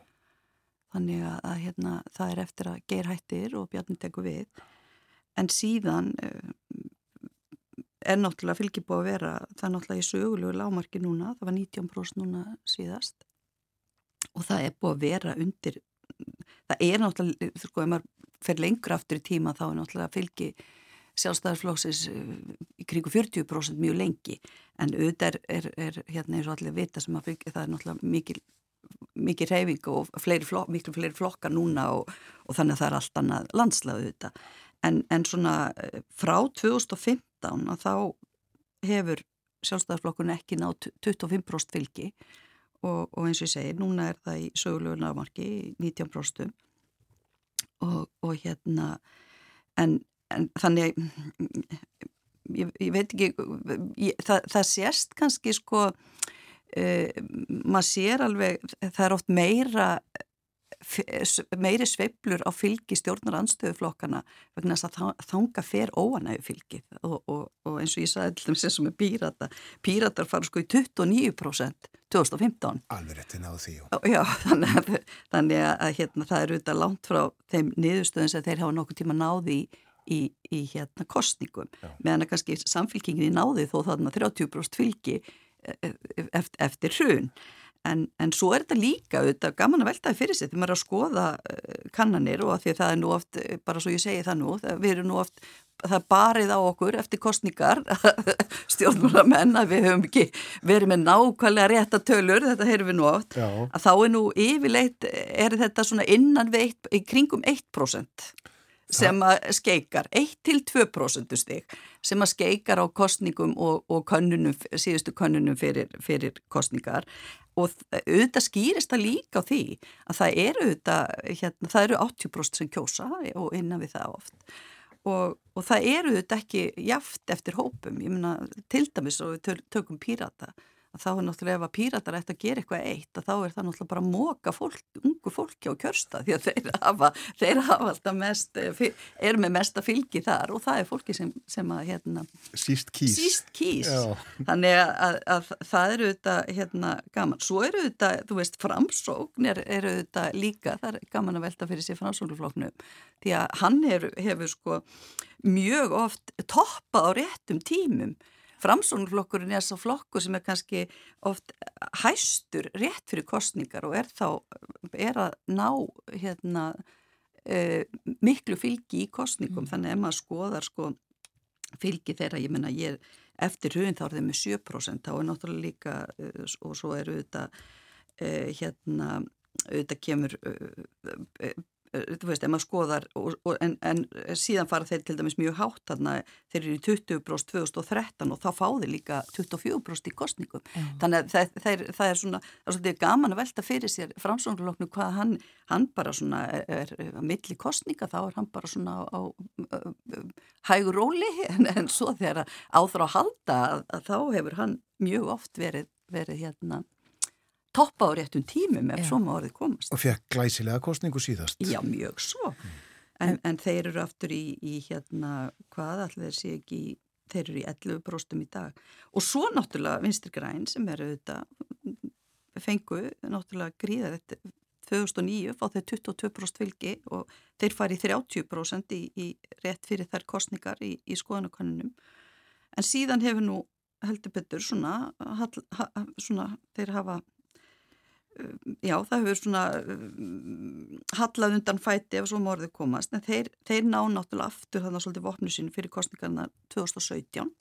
Þannig að hérna, það er eftir að geir hættir og Bjarni tekur við. En síðan uh, er náttúrulega fylgjibóð að vera það er náttúrulega í sögulegu lámarki núna það var 19% núna síðast. Og það er búið að vera undir það er náttúrulega sko, ef maður fer lengur aftur í tíma þá er náttúrulega fylgi sjálfstæðarflóksis eh, í kringu 40% mjög lengi. En auðvitað er, er, er hérna eins og allir vita sem að fylgi það er náttúrulega mikil mikið reyfing og fleiri flok, miklu fleiri flokkar núna og, og þannig að það er allt annað landslaðu þetta en, en svona eh, frá 2015 að þá hefur sjálfstæðarflokkun ekki nátt 25% fylgi og, og eins og ég segi, núna er það í sögulegu námarki, 19% og, og hérna en, en þannig ég, ég veit ekki ég, það, það sést kannski sko uh, maður sér alveg það er oft meira meiri sveiblur á fylgi stjórnar anstöðuflokkana vegna þess að þanga fer óanægu fylgið. Og, og, og eins og ég sagði alltaf sem sem er pírata píratar fara sko í 29% 2015 Alveg rétti náðu því Já, þannig að, þannig að hérna, það eru þetta langt frá þeim niðurstöðum sem þeir hafa nokkuð tíma náði í, í, í hérna kostningum Já. meðan að kannski samfylgingin í náði þó þarna 30% fylgi e, e, eftir, eftir hrun En, en svo er þetta líka auðvitað gaman að veltaði fyrir sig þegar maður er að skoða uh, kannanir og að því að það er nú oft, eh, bara svo ég segi það nú, það, við erum nú oft, það er barið á okkur eftir kostningar, stjórnmálamenn að við höfum ekki verið með nákvæmlega rétta tölur, þetta heyrum við nú oft, Já. að þá er nú yfirleitt, er þetta svona innan við eitt, í kringum 1% sem að skeikar 1-2% stig sem að skeikar á kostningum og, og könnunum, síðustu könnunum fyrir, fyrir kostningar og auðvitað skýrist það líka á því að það eru auðvitað, hérna, það eru 80% sem kjósa og innan við það oft. Og, og það eru auðvitað ekki jaft eftir hópum, ég meina til dæmis og við tökum pírata þá er náttúrulega ef að píratar ætti að gera eitthvað eitt að þá er það náttúrulega bara að móka fólk, ungu fólki á kjörsta því að þeir hafa, þeir hafa alltaf mest, eh, er með mesta fylgi þar og það er fólki sem, sem að hérna, síst kýs, síst kýs. þannig að, að, að það eru þetta hérna gaman, svo eru þetta þú veist framsókn er, eru þetta líka, það er gaman að velta fyrir sér framsóknufloknum því að hann hefur, hefur sko mjög oft toppað á réttum tímum Framsónuflokkurinn er svo flokkur sem er kannski oft hæstur rétt fyrir kostningar og er þá er að ná hérna, uh, miklu fylgi í kostningum mm. þannig að ef maður skoðar sko, fylgi þeirra, ég menna ég er eftir hugin þá er þeim með 7% þá er náttúrulega líka uh, og svo eru þetta uh, hérna auðvitað kemur þú veist, ef maður skoðar og, og, en, en síðan fara þeir til dæmis mjög hátt þarna, þeir eru í 20% 2013 og þá fá þeir líka 24% í kostningum mm. þannig að það, það, er, það er svona það er svona gaman að velta fyrir sér framsóknarloknu hvað hann, hann bara svona er, er milli kostninga þá er hann bara svona á, á, á hægur róli en, en svo þegar áþrá að halda að, að þá hefur hann mjög oft verið, verið hérna toppa á réttum tímum ef svo maður orðið komast. Og fekk glæsilega kostningu síðast. Já, mjög svo. Mm. En, en þeir eru aftur í, í hérna, hvað allir þeir sé ekki, þeir eru í 11 bróstum í dag. Og svo náttúrulega Vinstri Græn sem eru auðvitað, fengu náttúrulega gríða þetta 2009 fá þeir 22% fylgi og þeir fari 30% í, í rétt fyrir þær kostningar í, í skoðanakonunum. En síðan hefur nú heldur betur svona, hall, ha, svona þeir hafa já það hefur svona um, hallað undan fæti ef svo morðið komast. En þeir, þeir ná náttúrulega aftur þannig að svolítið vopnu sín fyrir kostningarna 2017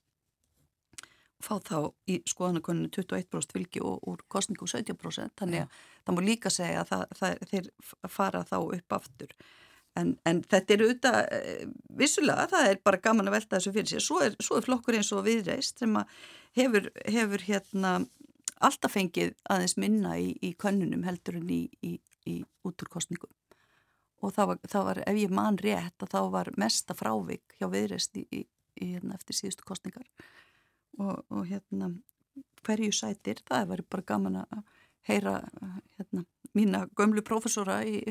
fá þá í skoðanakoninu 21% vilki og úr kostningu 17% þannig að það múr líka segja að það, það, þeir fara þá upp aftur. En, en þetta er auðvitað eh, vissulega það er bara gaman að velta þessu fyrir sér. Svo er, svo er flokkur eins og viðreist sem að hefur, hefur hérna alltaf fengið aðeins minna í, í könnunum heldur en í, í, í úturkostningum og það var, það var, ef ég man rétt, að þá var mesta frávik hjá viðrest hérna, eftir síðustu kostningar og, og hérna hverju sætir, það var bara gaman að heyra hérna, mína gömlu profesora í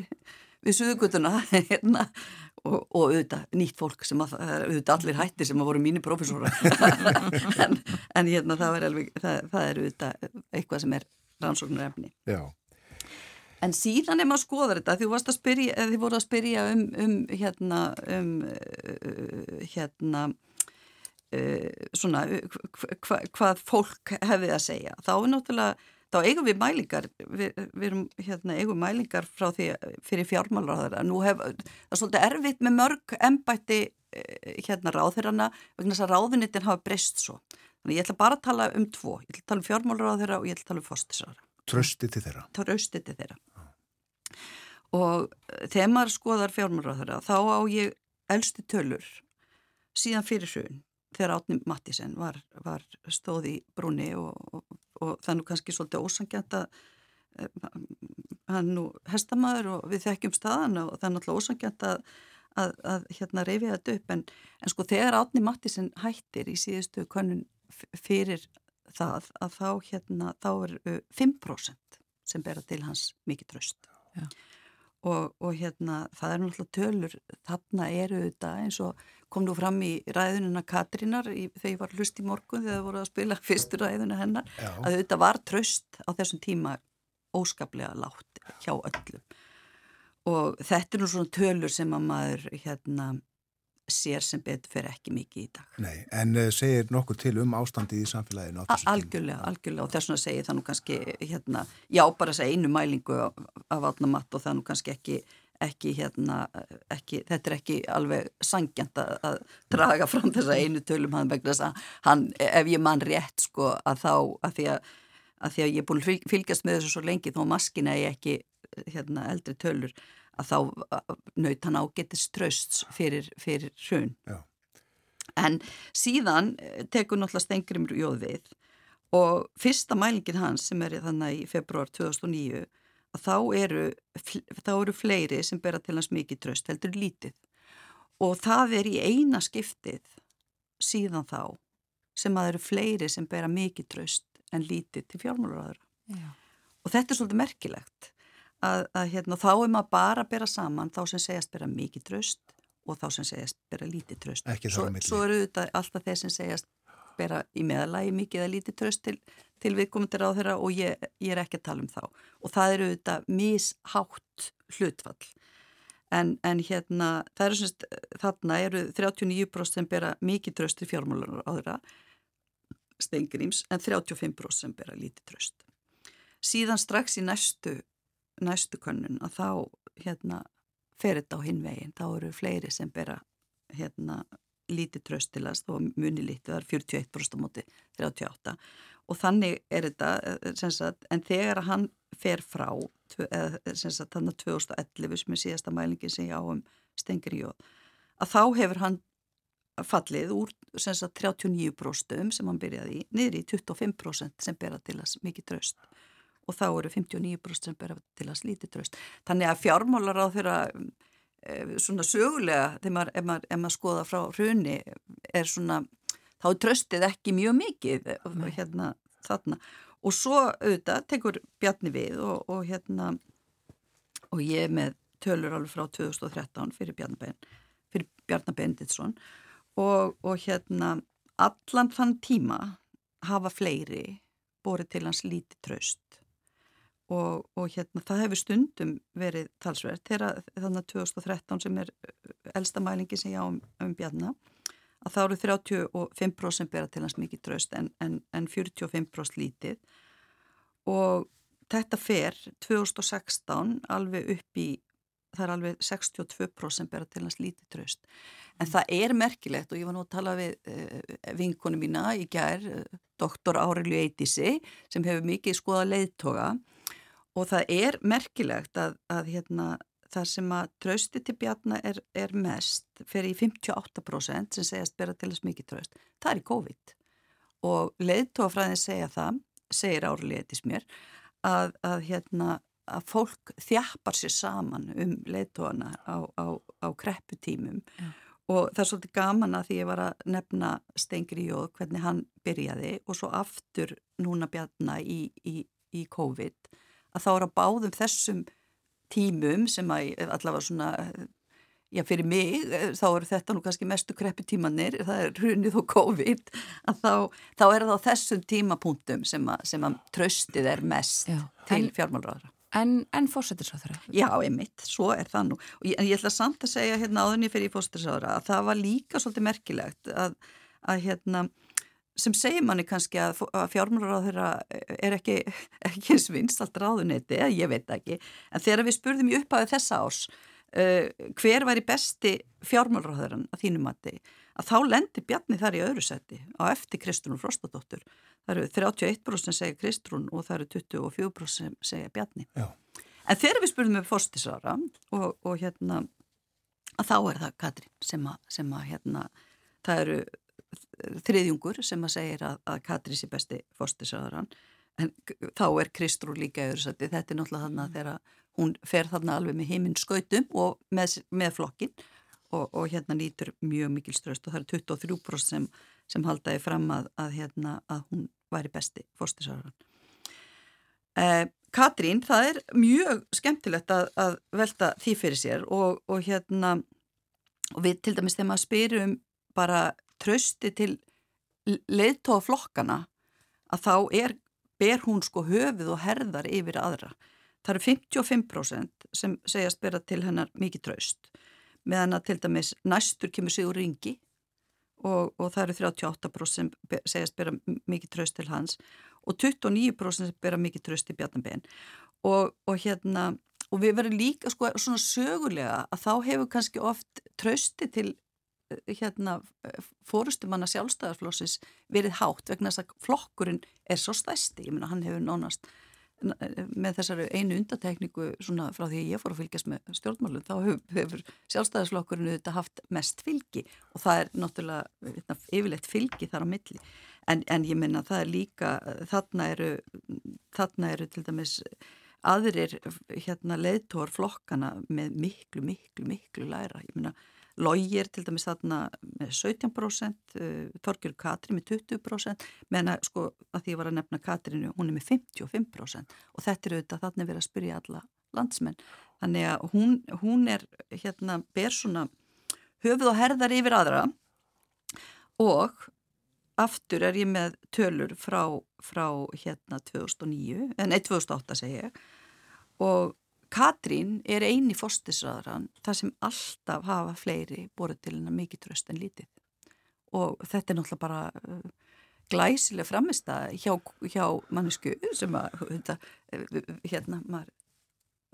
við suðugutuna hérna, og, og auðvitað nýtt fólk sem að, auðvitað allir hættir sem að voru mínir profesóra en, en hérna það er alveg það, það er auðvitað eitthvað sem er rannsóknar efni Já. en síðan er maður að skoða þetta því þú spyrja, þið voru að spyrja um, um hérna um, uh, hérna uh, svona hva, hvað fólk hefði að segja. Þá er náttúrulega þá eigum við mælingar, við, við erum hérna, eigum mælingar frá því fyrir fjármálaráðara. Nú hef, það er svolítið erfitt með mörg embætti eh, hérna ráðherrana vegna þess að ráðunitin hafa breyst svo. Þannig ég ætla bara að tala um tvo. Ég ætla að tala um fjármálaráðara og ég ætla að tala um fóstisara. Trösti til þeirra. Trösti til þeirra. Ah. Og eh, þegar maður skoðar fjármálaráðara þá á ég elsti tölur síðan fyrir sjöun þegar Átni Mattísen var, var stóð í brúni og, og, og það er nú kannski svolítið ósangjant að eh, hann nú hestamæður og við þekkjum staðan og það er náttúrulega ósangjant að, að, að hérna reyfi þetta upp en, en sko þegar Átni Mattísen hættir í síðustu konun fyrir það að þá hérna þá er 5% sem bera til hans mikið tröst. Og, og hérna það er náttúrulega tölur, þarna eru þetta eins og kom nú fram í ræðununa Katrínar í, þegar ég var hlust í morgun þegar það voru að spila fyrstu ræðuna hennar Já. að þetta var tröst á þessum tíma óskaplega látt hjá öllum og þetta er nú svona tölur sem að maður hérna sér sem betur fyrir ekki mikið í dag. Nei, en uh, segir nokkuð til um ástandið í samfélaginu? Algjörlega, algjörlega og þess vegna segir það nú kannski hérna, já bara þess að einu mælingu af átna matt og það nú kannski ekki, ekki hérna, ekki, þetta er ekki alveg sangjant að, að draga fram þessa einu tölum hann vegna þess að hann, ef ég mann rétt sko að þá, að því að, að því að ég er búin að fylgjast með þessu svo lengi þó maskina ég ekki hérna eldri tölur að þá naut hann ágetist trösts fyrir, fyrir hrun. Já. En síðan eh, tekur náttúrulega Stengrimur jóð við og fyrsta mælingin hans sem er þannig í februar 2009 að þá eru, þá eru fleiri sem bera til hans mikið tröst, heldur lítið. Og það er í eina skiptið síðan þá sem að eru fleiri sem bera mikið tröst en lítið til fjármálaráður og þetta er svolítið merkilegt að, að hérna, þá er maður bara að bera saman þá sem segjast bera mikið tröst og þá sem segjast bera lítið tröst. Svo, svo eru þetta alltaf þeir sem segjast bera í meðalagi mikið eða lítið tröst til, til viðkomundir á þeirra og ég, ég er ekki að tala um þá. Og það eru þetta mishátt hlutfall. En, en hérna, það eru semst, þarna eru 39% sem bera mikið tröst til fjármálunar á þeirra, stengrims, en 35% sem bera lítið tröst. Síðan strax í næstu næstu könnun að þá hérna fer þetta á hinvegin, þá eru fleiri sem bera hérna lítið tröstilast og muni lítið, er 41% á móti 38 og þannig er þetta sagt, en þegar hann fer frá sem sagt þannig 2011 sem er síðasta mælingin sem ég á um stengri jóð að þá hefur hann fallið úr sagt 39% sem hann byrjaði í niður í 25% sem bera til að mikið tröst og þá eru 59% sem bera til að slíti tröst þannig að fjármálar á þeirra eh, svona sögulega þegar maður, ef maður, skoða frá hruni er svona, þá er tröstið ekki mjög mikið Nei. hérna þarna. Og svo auðvitað tekur Bjarni við og, og hérna og ég með tölur alveg frá 2013 fyrir Bjarnabenn fyrir Bjarnabenditsson og, og hérna allan þann tíma hafa fleiri borið til hans lítið tröst og, og hérna það hefur stundum verið talsverð þegar þannig að 2013 sem er elsta mælingi sem ég á um, um Bjarnar að þá eru 35% bera til hans mikið tröst en, en, en 45% lítið. Og þetta fer 2016 alveg upp í, það er alveg 62% bera til hans lítið tröst en það er merkilegt og ég var nú að tala við uh, vinkonu mína í gær, uh, doktor Árilu Eitisi sem hefur mikið skoða leiðtoga. Og það er merkilegt að, að hérna það sem að trösti til bjarna er, er mest fyrir í 58% sem segjast bera til þess mikið tröst. Það er í COVID. Og leiðtófræðin segja það, segir árleitis mér, að, að, hérna, að fólk þjappar sér saman um leiðtóana á, á, á krepputímum ja. og það er svolítið gaman að því ég var að nefna Stengri Jóð hvernig hann byrjaði og svo aftur núna bjarna í, í, í COVID að þá er að báðum þessum tímum sem að allavega svona, já fyrir mig þá eru þetta nú kannski mestu kreppi tímanir, það er hrunið og COVID að þá, þá er það á þessum tímapunktum sem að, sem að tröstið er mest já, til fjármálraðara. En, en fósættisráðara? Já, einmitt, svo er það nú. Ég, en ég ætla samt að segja hérna áðurni fyrir fósættisráðara að það var líka svolítið merkilegt að, að hérna sem segir manni kannski að, að fjármálaráð þeirra er ekki, ekki svinst allt ráðunetti, ég veit ekki en þegar við spurðum í upphafið þessa árs uh, hver væri besti fjármálaráðurann að þínum mati að þá lendir Bjarni þar í öðru seti á eftir Kristrún Frostadóttur það eru 31% segja Kristrún og það eru 24% segja Bjarni. Já. en þegar við spurðum upp fórstisvara og, og hérna að þá er það Katrín sem að, sem að hérna það eru þriðjungur sem að segir að, að Katri sé besti fórstisraðurann en þá er Kristrú líka öðru sætti, þetta er náttúrulega þannig að þegar hún fer þarna alveg með heiminn skautum og með, með flokkin og, og hérna nýtur mjög mikil ströst og það er 23% sem, sem haldaði fram að, að, hérna, að hún væri besti fórstisraðurann eh, Katrín, það er mjög skemmtilegt að, að velta því fyrir sér og, og hérna og við til dæmis þegar maður spyrum bara trösti til leiðtóflokkana að þá er, ber hún sko höfuð og herðar yfir aðra. Það eru 55% sem segjast bera til hennar mikið tröst meðan að til dæmis næstur kemur sig úr ringi og, og það eru 38% sem segjast bera mikið tröst til hans og 29% sem bera mikið tröst til Bjarnabén og, og hérna og við verðum líka sko svona sögulega að þá hefur kannski oft trösti til hérna fórustumanna sjálfstæðarflósis verið hátt vegna þess að flokkurinn er svo stæsti, ég meina hann hefur nánast með þessari einu undatekningu svona frá því að ég fór að fylgjast með stjórnmálum, þá hefur, sjálfstæðarsflokkurinn auðvitað haft mest fylgi og það er náttúrulega hérna, yfirleitt fylgi þar á milli. En, en ég menna það er líka þarna eru, þarna eru til dæmis aðrir hérna leiðtór flokkana með miklu, miklu, miklu læra, ég menna Lógir til dæmis þarna með 17%, Torgjur Katri með 20%, menna sko að því ég var að nefna Katrinu, hún er með 55% og þetta er auðvitað þarna verið að spyrja alla landsmenn. Þannig að hún, hún er hérna ber svona höfuð og herðar yfir aðra og aftur er ég með tölur frá, frá hérna 2009, en 2008 segi ég og Katrín er eini fórstisraðarann þar sem alltaf hafa fleiri borðið til hennar mikið tröst en lítið. Og þetta er náttúrulega bara uh, glæsileg framist að hjá, hjá mannesku sem að hérna, maður,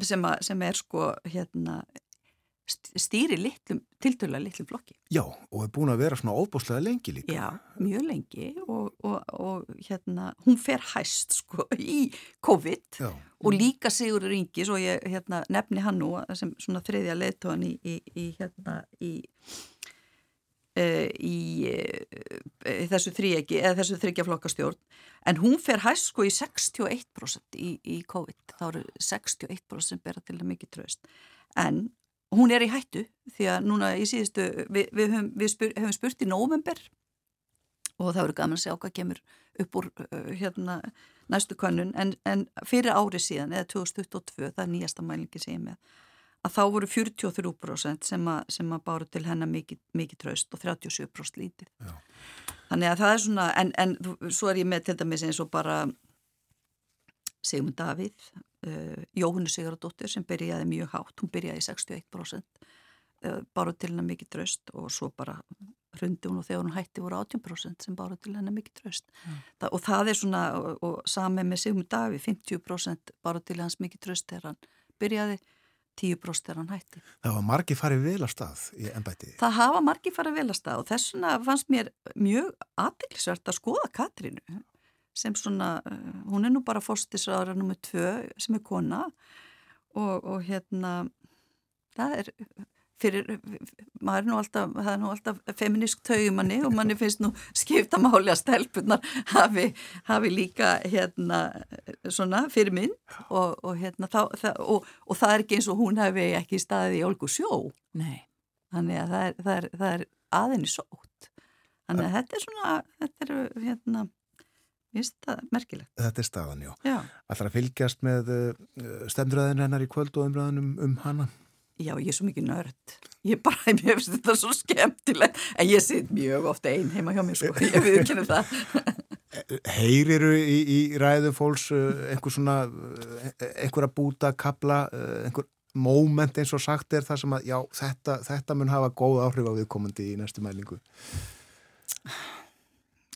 sem, að, sem er sko hérna stýri litlum, tiltölulega litlum flokki. Já, og er búin að vera svona óbúslega lengi líka. Já, mjög lengi og, og, og hérna, hún fer hæst sko í COVID Já. og líka Sigurður Ringis og ég hérna, nefni hann nú sem svona þriðja leittóan í, í, í, hérna, í, uh, í uh, þessu þrýegi eða þessu þryggjaflokkastjórn en hún fer hæst sko í 61% í COVID, þá eru 61% sem bera til það mikið tröst en hún er í hættu því að núna í síðustu, við, við, höfum, við spyr, hefum spurt í nóvember og það verður gaman að sjá hvað kemur upp úr uh, hérna næstu kannun en, en fyrir ári síðan eða 2022, það er nýjasta mælingi sem ég með, að þá voru 43% sem að, sem að báru til hennar mikið, mikið traust og 37% lítið. Já. Þannig að það er svona, en, en svo er ég með til dæmis eins og bara Sigmund Davíð, uh, Jóhannu Sigurðardóttir sem byrjaði mjög hátt, hún byrjaði í 61% uh, báru til hennar mikið tröst og svo bara hrundi hún og þegar hún hætti voru 18% sem báru til hennar mikið tröst mm. Þa, og það er svona, og, og sami með Sigmund Davíð, 50% báru til hans mikið tröst þegar hann byrjaði 10% þegar hann hætti. Það var margi farið vel að stað í ennbæti. Það hafa margi farið vel að stað og þess vegna fannst mér mjög aðdeklisvert að skoða Katrínu sem svona, eh, hún er nú bara fórstisraðara nummið tvö sem er kona og, og hérna það er fyrir, maður er nú alltaf það er nú alltaf feministk taugumanni og manni finnst nú skipta máli að stelpunar hafi, hafi líka hérna svona fyrir minn og, og hérna þá, það, og, og það er ekki eins og hún hefði ekki staðið í olgu sjó. Nei. þannig að það er, það er, það er aðinni sótt. Þannig að þetta er svona þetta er hérna Finnst þetta merkilegt. Þetta er staðan, já. já. Alltaf að fylgjast með uh, stemdraðin hennar í kvöld og umræðinum um hana? Já, ég er svo mikið nörd. Ég bara, mér finnst þetta svo skemmtilegt. En ég sitt mjög ofta einn heima hjá mér, sko. Ég við ekki það. Heyriru í, í ræðu fólks uh, einhver svona, einhver að búta, kabla, einhver moment eins og sagt er það sem að, já, þetta, þetta mun hafa góð áhrif á viðkomandi í næstu mælingu?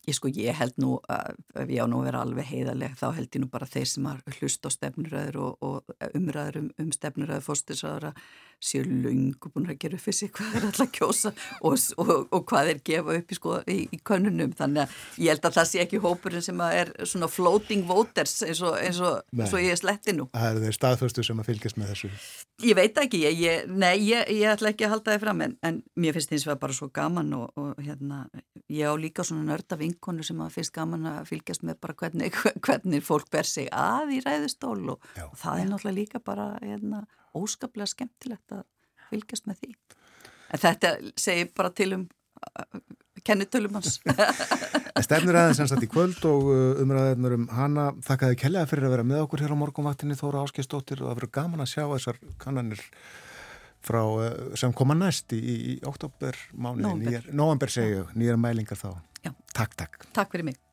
Ég sko, ég held nú, ef ég á nú að vera alveg heiðaleg, þá held ég nú bara þeir sem har hlust á stefnuröður og, og umræður um, um stefnuröður fórstisraðara séu lungu búin að gera upp fyrir sig hvað er alltaf kjósa og, og, og hvað er gefa upp í, sko, í, í könnunum. Þannig að ég held að það sé ekki hópurinn sem er svona floating voters eins og, eins og ég er sletti nú. Það er þeir staðföstu sem að fylgjast með þessu. Ég veit ekki, ég, ég, nei, ég, ég ætla ekki að halda það fram en, en mér finnst þess að bara svo gaman og hérna, ég á líka svona nörda vinkonu sem að finnst gaman að fylgjast með bara hvernig, hvernig fólk ber sig að í ræðustól og, og það er náttúrulega líka bara hérna, óskaplega skemmtilegt að fylgjast með því. En þetta segir bara til um kennitölum hans. Stefnir aðeins sem satt í kvöld og umræðinur um hana þakkaði kellega fyrir að vera með okkur hér á morgunvaktinni Þóra Áskistóttir og það verður gaman að sjá þessar kannanir frá, sem koma næst í, í oktober mánu, november segju, nýjar mælingar þá. Já. Takk, takk. Takk fyrir mig.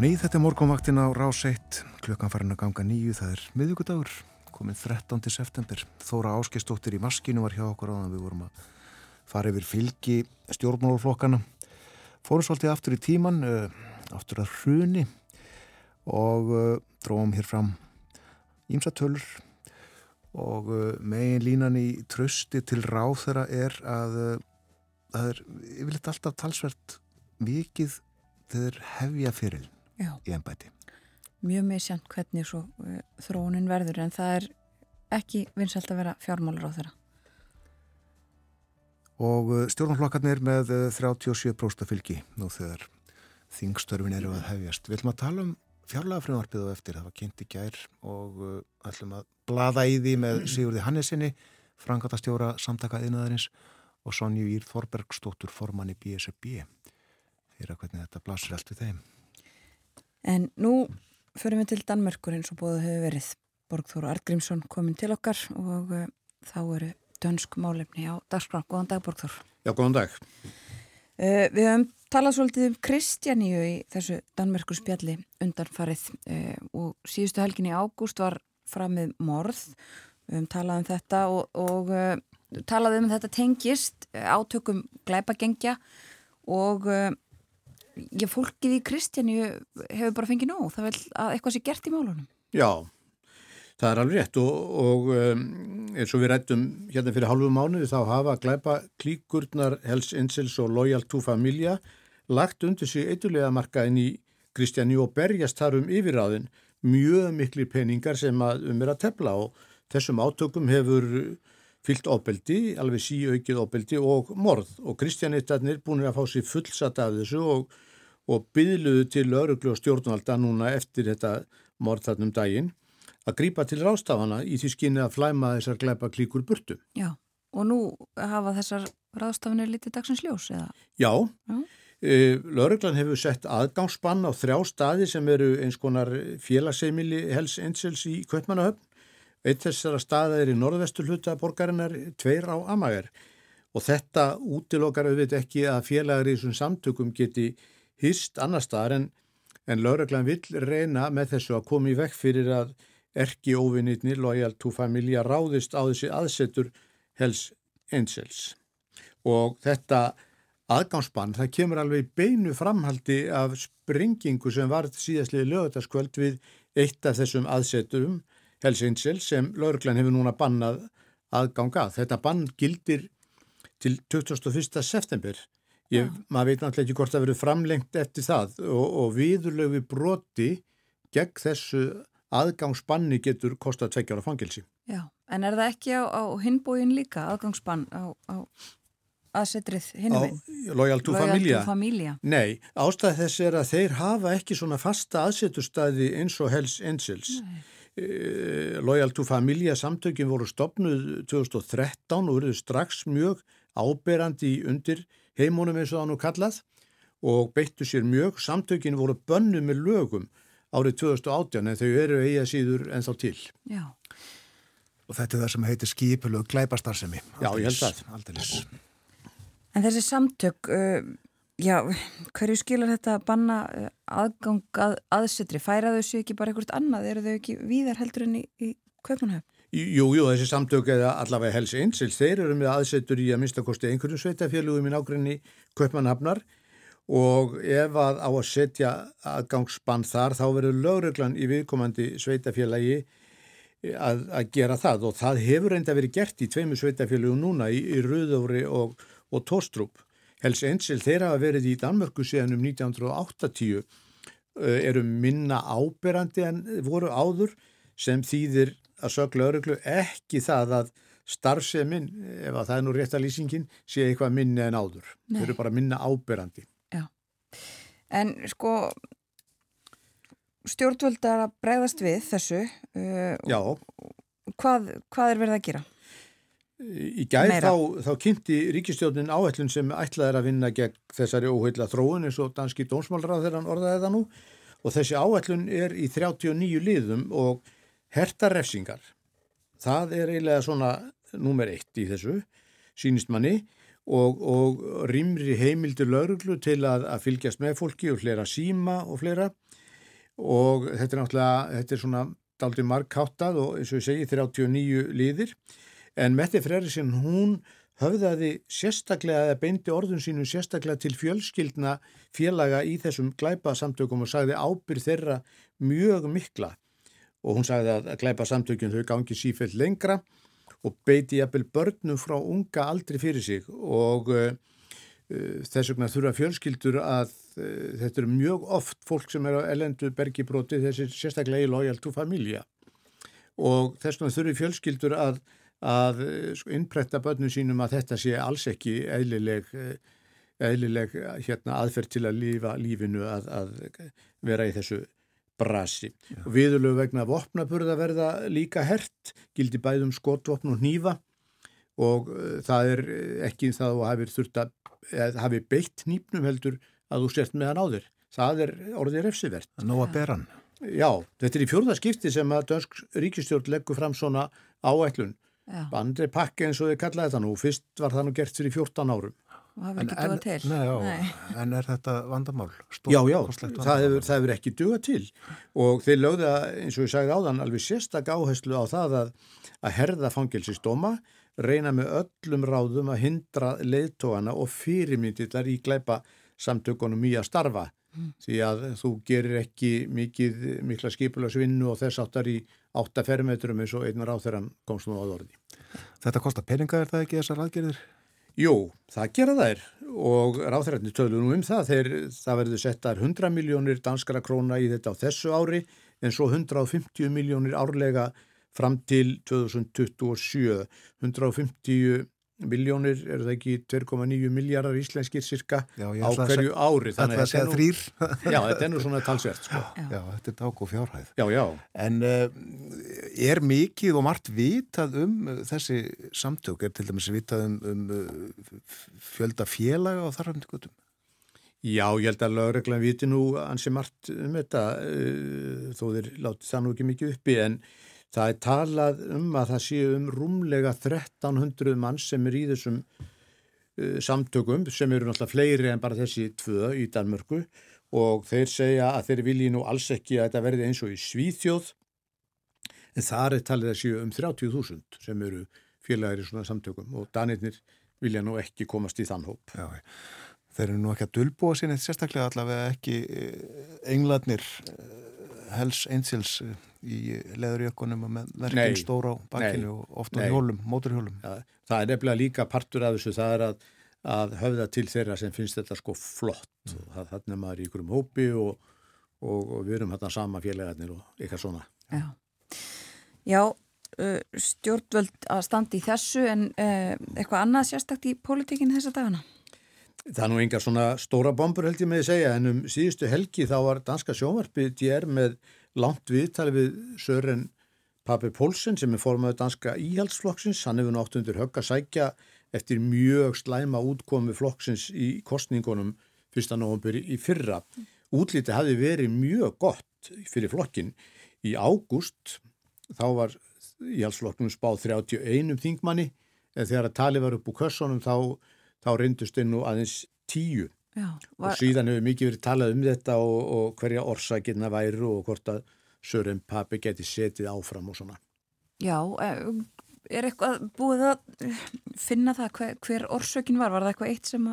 Ný, þetta er morgunvaktin á rás 1, klukkan farin að ganga nýju, það er miðugudagur, komin 13. september. Þóra Áskistóttir í maskinu var hjá okkur á þann við vorum að fara yfir fylgi stjórnmáluflokkana. Fórum svolítið aftur í tíman, aftur að hruni og dróðum hér fram ímsa tölur og megin línan í trösti til ráð þeirra er að það er yfirleitt alltaf talsvert vikið þeir hefja fyrir Já. í ennbæti. Mjög misjant hvernig svo uh, þróunin verður en það er ekki vinsalt að vera fjármálur á þeirra. Og uh, stjórnflokkarnir með uh, 37% fylgi nú þegar þingstörfin eru að hefjast. Við ætlum að tala um fjárlega frumvarpið og eftir. Það var kynnt í gær og ætlum að blada í því með Sigurði Hannesinni, frangatastjóra samtaka yðnaðarins og Sonju Ír Þorbergstóttur formann í BSB. Þeirra hvernig þetta blasir allt við þeim. En nú förum við til Danmörkur eins og bóðu hefur verið. Borgþóru Artgrímsson komin til okkar og uh, þá eru dönsk málefni á dagskrá. Góðan dag Borgþór. Já, góðan dag. Uh, við höfum talað svolítið um Kristjaníu í þessu Danmörkur spjalli undanfarið uh, og síðustu helgin í ágúst var framið morð. Við höfum talað um þetta og, og uh, talað um þetta tengist átökum glæpagengja og ég fólkið í Kristjaníu hefur bara fengið nóg. Það vil að eitthvað sé gert í málunum. Já, það er alveg rétt og, og um, eins og við rættum hérna fyrir halvu mánuði þá hafa glæpa klíkurnar Hells Angels og Loyal to Familia lagt undir sig eitthulega markaðin í Kristjani og berjast þar um yfirráðin mjög miklu peningar sem um er að tefla og þessum átökum hefur fyllt ofbeldi, alveg síaukið ofbeldi og morð og Kristjanittarnir búin að fá sér fullsat af þessu og, og byðluðu til öruglu og stjórnvalda núna eftir þetta morð þarnum daginn að grýpa til rástafana í því skinni að flæma þessar glæpa klíkur burtu. Já, og nú hafa þessar rástafanir litið dagsins ljós, eða? Já, Já. E, Lörglann hefur sett aðgangsbann á þrjá staði sem eru eins konar félagseimili Hells Angels í Kvötmannahöfn. Eitt þessara staða er í norðvestur hluta borgarinnar, tveir á Amager. Og þetta útilokkar auðvitað ekki að félagar í þessum samtökum geti hýst annar staðar en, en Lörglann vill reyna með þessu að koma í vekk fyrir að erki óvinnitni Loyal to Familia ráðist á þessi aðsetur Hells Angels. Og þetta aðgámsbann, það kemur alveg beinu framhaldi af sprengingu sem var síðastlið lögutaskvöld við eitt af þessum aðseturum Hells Angels sem lauruglan hefur núna bannað aðganga. Þetta bann gildir til 21. september. Ég. Maður veit náttúrulega ekki hvort það verið framlengt eftir það og, og viðurlegu broti gegn þessu aðgangsbanni getur kostað tveggjára fangilsi. Já, en er það ekki á, á hinbóin líka aðgangsbann á, á aðsetrið hinuminn? Loyal to Familia? Familia. Nei, ástæð þess er að þeir hafa ekki svona fasta aðsetustæði eins og Hells Angels. Uh, Loyal to Familia samtökin voru stopnuð 2013 og verið strax mjög áberandi undir heimunum eins og það nú kallað og beittu sér mjög. Samtökin voru bönnu með lögum árið 2018 en þau eru eiga síður ennþá til. Já. Og þetta er það sem heitir skipulög glæbastarsemi. Já, ég held það. Aldeilis. En þessi samtök, uh, já, hverju skilur þetta að banna aðgang að aðsetri? Færa þau sér ekki bara einhvert annað? Eru þau ekki víðar heldur enn í, í Kaupanhöfn? Jú, jú, þessi samtök eða allavega Hells Angels, þeir eru með aðsetur í að minnstakosti einhverjum sveitafélugum í nákvæmni Kaupmannhafnar og ef að á að setja aðgangsbann þar þá verður lögreglan í viðkomandi sveitafélagi að, að gera það og það hefur reynda verið gert í tveimu sveitafélagum núna í, í Röðóri og, og Tóstrup. Hells Angels þeir hafa verið í Danmörku síðan um 1980 eru minna áberandi en voru áður sem þýðir að sögla öruglu ekki það að starfseminn, ef að það er nú rétt að lýsingin, sé eitthvað minni en áður. Nei. Þau eru bara minna áberandi. Já, en sko stjórnvöldar að bregðast við þessu. Uh, Já. Hvað, hvað er verið að gera? Í gæð þá, þá kynnti ríkistjórnin áætlun sem ætlaði að vinna gegn þessari óheila þróun eins og danski dónsmálrað þegar hann orðaði það nú og þessi áætlun er í 39 liðum og hertarrefsingar. Það er eiginlega svona númer eitt í þessu, sínist manni og, og rýmri heimildir lauruglu til að, að fylgjast með fólki og flera síma og flera og þetta er náttúrulega, þetta er svona daldi markháttað og eins og ég segi 39 liðir. En Mette Freyrisinn hún höfðaði sérstaklega eða beindi orðun sínum sérstaklega til fjölskyldna félaga í þessum glæpa samtökum og sagði ábyrð þeirra mjög mikla og hún sagði að glæpa samtökjum þau gangi sífell lengra og beiti jafnvel börnum frá unga aldri fyrir sig. Og uh, þess vegna þurfa fjölskyldur að uh, þetta eru mjög oft fólk sem er á elendu bergibróti þessi sérstaklega í lojal to familia. Og þess vegna þurfi fjölskyldur að, að sko, innpretta börnum sínum að þetta sé alls ekki eðlileg, eðlileg hérna, aðferð til að lífa lífinu að, að vera í þessu brasi. Viðurlegu vegna vopnaburða verða líka hert, gildi bæðum skotvopn og nýfa og það er ekki það að að hafi beitt nýpnum heldur að þú sért með hann á þér. Það er orðið refsivert. Nó að bera hann. Já, þetta er í fjórðaskipti sem að Dönsk ríkistjórn leggur fram svona áætlun. Bandri pakki eins og þið kallaði þetta nú. Fyrst var það nú gert fyrir 14 árum. Og það hefur ekki dugað til. Nei, já, nei. En er þetta vandamál? Stór, já, já, vandamál. það hefur, það hefur ekki dugað til. Og þeir lögða, eins og ég sagði áðan, alveg sérstak áherslu á það að, að herða fangilsistóma, reyna með öllum ráðum að hindra leiðtóana og fyrirmyndirlar í gleipa samtökunum í að starfa mm. því að þú gerir ekki mikið, mikla skipularsvinnu og þess áttar í áttafermetrum eins og einnar áþeran komst nú á orði. Þetta kostar peninga er það ekki þessar aðgerðir? Jú, það gera þær og ráþrætni tölu nú um það. Þegar það verður settar 100 miljónir danskara króna í þetta á þessu ári en svo 150 miljónir árlega fram til 2027 150 miljónir, er það ekki 2,9 miljardar íslenskir cirka já, á hverju ári Þetta er að segja þrýr Já, þetta er nú svona talsvert sko. já. já, þetta er dák og fjárhæð Já, já En uh, er mikið og margt vitað um uh, þessi samtök, er til dæmis vitað um, um uh, fjölda félaga og þarfandi gutum? Já, ég held að lögreglan viti nú ansi margt um þetta þó þeir láti það nú ekki mikið uppi en Það er talað um að það séu um rúmlega 1300 mann sem er í þessum uh, samtökum sem eru náttúrulega fleiri en bara þessi tvö í Danmörku. Og þeir segja að þeir vilji nú alls ekki að þetta verði eins og í Svíþjóð. En þar er talið að séu um 30.000 sem eru félagir í svona samtökum. Og Danirnir vilja nú ekki komast í þann hóp. Já, þeir eru nú ekki að dölbúa sín eitt sérstaklega allavega ekki eh, engladnir Hells Angels eh, í leðurjökkunum með verkinn stóra á bakkinu og ofta á hjólum, móturhjólum. Ja, það er nefnilega líka partur af þessu, það er að, að höfða til þeirra sem finnst þetta sko flott. Mm. Það, þannig að maður er í ykkurum hópi og, og, og við erum hérna sama félagarnir og eitthvað svona. Já, Já stjórnvöld að standi í þessu en uh, eitthvað annað sérstakt í pólitíkinu þessa dagana? Það er nú engar svona stóra bombur held ég með að segja en um síðustu helgi þá var danska sjónvarpið DR með langt viðtali við Sören Papi Pólsen sem er formaður danska íhaldsflokksins. Hann hefur nátt undir högg að sækja eftir mjög slæma útkomi flokksins í kostningunum fyrsta nógumbur í fyrra. Útlítið hafi verið mjög gott fyrir flokkin. Í ágúst þá var íhaldsflokknum spáð 31 þingmanni en þegar að tali var upp úr kössonum þá þá reyndust þau nú aðeins tíu Já, var... og síðan hefur mikið verið talað um þetta og, og hverja orsakirna væru og hvort að Sören Papi geti setið áfram og svona. Já, eh, er eitthvað búið að finna það hver, hver orsökin var? Var það eitthvað eitt sem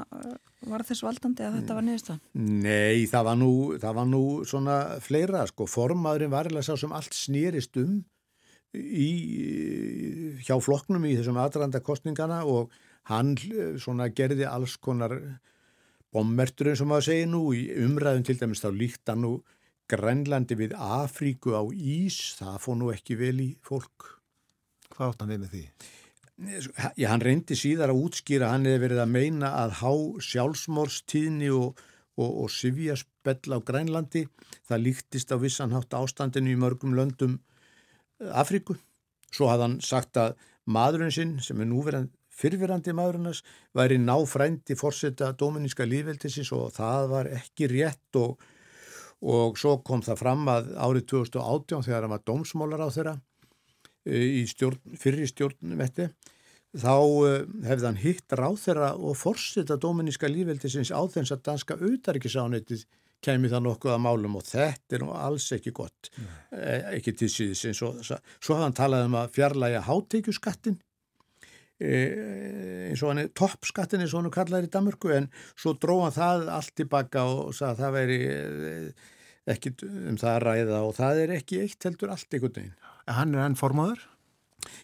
var þess valdandi að þetta var niðurst það? Nei, það var nú, það var nú svona fleira, sko, formaðurinn var eða sá sem allt snýrist um í, hjá flokknum í þessum aðranda kostningana og hann eh, svona gerði alls konar bommertur eins og maður segir nú í umræðum til dæmis þá líkt hann nú Grænlandi við Afríku á Ís, það fóð nú ekki vel í fólk. Hvað átt hann við með því? Já, hann reyndi síðar að útskýra, hann hefði verið að meina að há sjálfsmórstíðni og, og, og sifjaspell á Grænlandi, það líktist á vissanhátt ástandinu í mörgum löndum Afríku. Svo hafði hann sagt að maðurinn sinn, sem er núverðan fyrfirandi maðurinnars væri náfrændi fórseta dominíska lífveldisins og það var ekki rétt og, og svo kom það fram að árið 2018 þegar hann var dómsmólar á þeirra e, í stjórn, fyrri stjórnvetti þá e, hefði hann hitt ráð þeirra og fórseta dominíska lífveldisins á þess að danska auðarikisánetið kemur það nokkuð að málum og þetta er nú alls ekki gott, Nei. ekki til síðis og svo hafði hann talað um að fjarlæga háteikjuskattin eins og hann er toppskattin eins og hann kallar í Danmörku en svo dróða það allt tilbaka og sagði að það væri ekki um það að ræða og það er ekki eitt heldur allt einhvern veginn. Hann er enn formadur?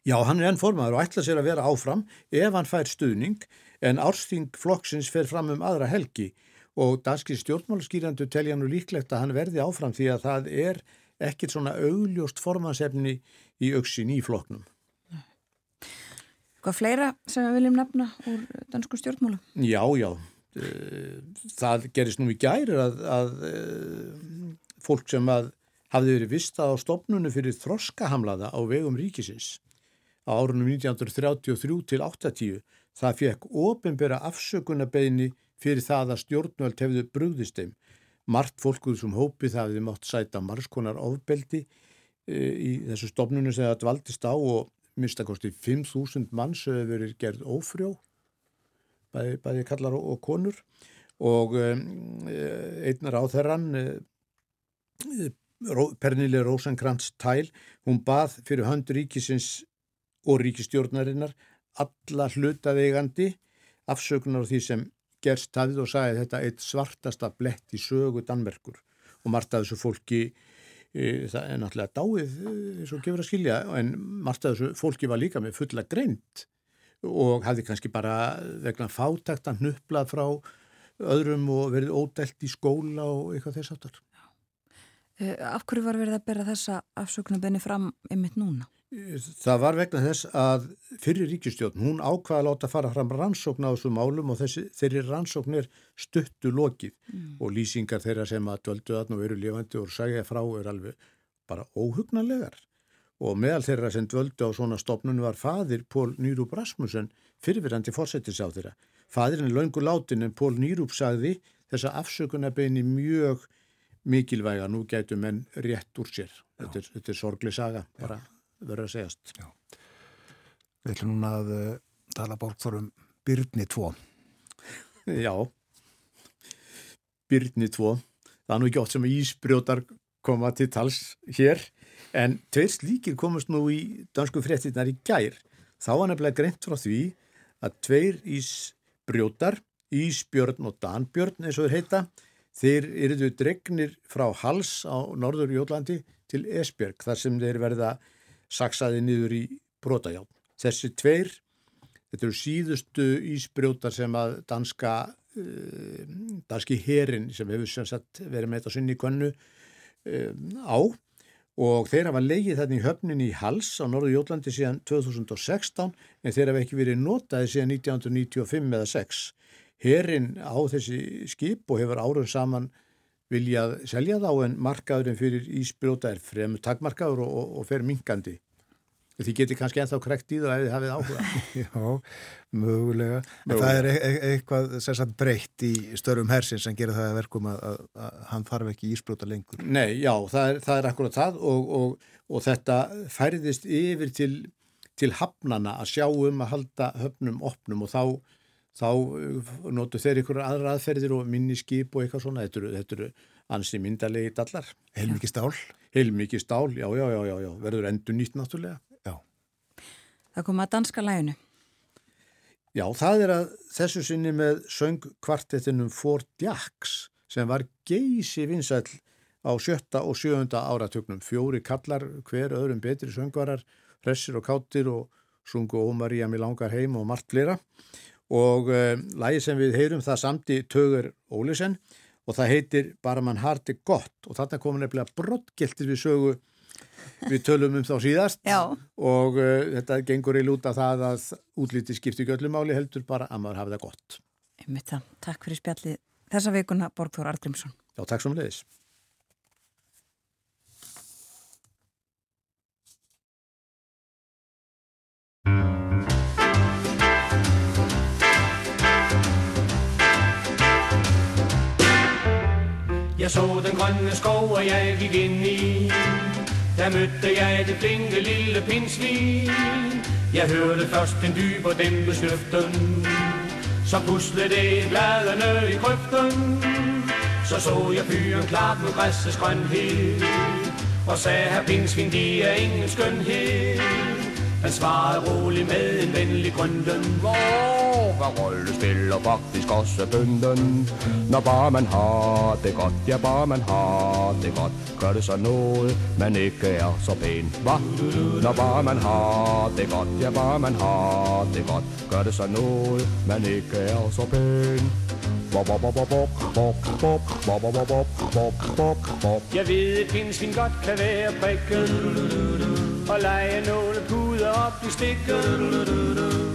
Já, hann er enn formadur og ætla sér að vera áfram ef hann fær stuðning en ársting flokksins fer fram um aðra helgi og danski stjórnmálaskýrandu telja nú líklegt að hann verði áfram því að það er ekkit svona augljóst formansefni í auksin í floknum. Hvað fleira sem við viljum nefna úr dansku stjórnmála? Já, já. Eh, það gerist nú í gæri að, að eh, fólk sem að hafði verið vista á stopnunu fyrir þroskahamlaða á vegum ríkisins á árunum 1933 til 80 það fekk ofinbera afsökunarbeginni fyrir það að stjórnvöld hefðu brúðist þeim. Mart fólkuð sem hópi það hefði mátt sæta margskonar ofbeldi e, í þessu stopnunu sem það dvaldist á og mistakosti 5.000 manns hefur verið gerð ófrjó bæði, bæði kallar og, konur. Og um, einnar á þerran Pernille Rosenkrantz Tæl hún bað fyrir hönd ríkisins og ríkistjórnarinnar alla hlutaðeigandi afsökunar á því sem gerst hafið og sagði þetta eitt svartasta blett í sögu Danmerkur. Og margt að þessu fólki það er náttúrulega dáið eins og gefur að skilja en margt að þessu fólki var líka með fulla greint og hafði kannski bara vegna fátækt að nupla frá öðrum og verið ódelt í skóla og eitthvað þess aftar. Eh, af hverju var verið að bera þessa afsöknubenni fram einmitt núna? Það var vegna þess að fyrir ríkistjórn, hún ákvaða að láta fara fram rannsókn á þessu málum og þessi, þeirri rannsókn er stuttu lokið mm. og lýsingar þeirra sem að döldu þarna og eru lifandi og sagja frá er alveg bara óhugnalegar og meðal þeirra sem döldu á svona stopnun var fadir Pól Nýrúp Rasmussen fyrirverandi fórsetis á þeirra. Fadirinn er laungu látin en Pól Nýrúp sagði þessa afsökunarbeginni mjög mikilvæga, nú gætu menn rétt úr sér. Þetta er, þetta er sorgli saga bara. Já verður að segjast. Já. Við ætlum núna að uh, tala borgþórum Byrni 2. Já, Byrni 2. Það er nú ekki ótt sem ísbrjótar koma til tals hér, en tveir slíkir komast nú í dansku fréttinnar í gær. Þá var nefnilega greint frá því að tveir ísbrjótar, Ísbjörn og Danbjörn eins og þeir heita, þeir eruðu dregnir frá hals á norður Jólandi til Esbjörg þar sem þeir verða saksaði niður í brotajáln. Þessi tveir, þetta eru síðustu ísbrjótar sem að danska, uh, danski herin sem hefur sem sagt verið með þetta sinni í könnu uh, á og þeir hafa leigið þarna í höfnin í Hals á norðu Jólandi síðan 2016 en þeir hafa ekki verið notaði síðan 1995 eða 6. Herin á þessi skip og hefur árun saman viljað selja þá en markaðurinn fyrir ísbrjóta er fremur takmarkaður og, og, og fer minkandi. Þið getur kannski ennþá krekt í það ef þið hafið áhuga. Já, mögulega. En það er e e eitthvað sérstaklega breytt í störum hersins sem gerir það að verkum að, að, að hann þarf ekki ísbrjóta lengur. Nei, já, það er, það er akkurat það og, og þetta færðist yfir til, til hafnana að sjá um að halda höfnum opnum og þá þá uh, notu þeir ykkur aðra aðferðir og minni skip og eitthvað svona. Þetta eru, þetta eru ansi myndalegi dallar. Heilmikið stál? Heilmikið stál, já, já, já, já, já. verður endur nýtt náttúrulega. Já. Það kom að danska læginu Já, það er að þessu sinni með söngkvartettinum Ford Jacks sem var geysi vinsæl á sjötta og sjöunda áratögnum fjóri kallar hver öðrum betri söngvarar, hressir og káttir og sungu Ómaríja með langar heim og margt flera og uh, eh, lægi sem við heyrum það samti Tögur Ólisen og það heitir Bara mann harti gott. Og þarna komur nefnilega brottgiltir við sögu við tölum um þá síðast. Já. og uh, þetta gengur í lúta það að útlítið skipti göllum heldur bara að maður hafi það gott. Einmitt það, takk fyrir spjallið þessa vikuna Borgþór Argrímsson Já, takk svo um leiðis Jeg så den grønne skov, og jeg gik ind i. Der mødte jeg det flinke lille pinsvin. Jeg hørte først en dyb og dæmpe snøften. Så puslede det bladene i krøften. Så så jeg fyren klart med græssets grønhed. Og sagde, her pinsvin, de er ingen skønhed. Han svarede roligt med en venlig grønden. Hvor hvad rolle spiller faktisk også bønden? Når bare man har det godt, ja bare man har det godt, gør det så noget, man ikke er så pæn. Hva? Når bare man har det godt, ja bare man har det godt, gør det så noget, man ikke er så pæn. Jeg ved, at pindsvin godt kan være prikken og lege nogle puder op i stikken.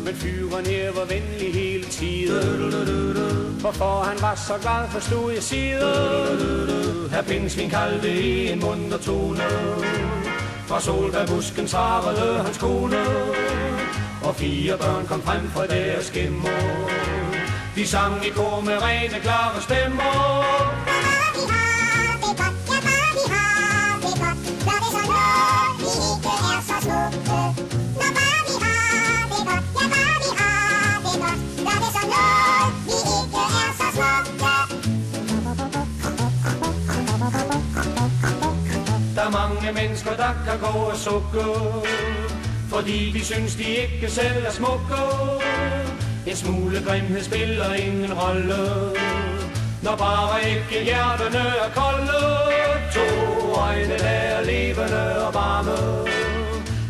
Men fyren her var venlig hele tiden. Hvorfor han var så glad, forstod jeg siden. Her pindsvin kaldte i en munter tone. Fra solbærbusken svarede hans kone. Og fire børn kom frem fra deres gemmer. De sang i kor med rene, klare stemmer. Mange mennesker, der kan gå og sukke. Fordi de synes, de ikke selv er smukke. En smule grimhed spiller ingen rolle Når bare ikke hjertene er kolde. To øjne, der er levende og varme.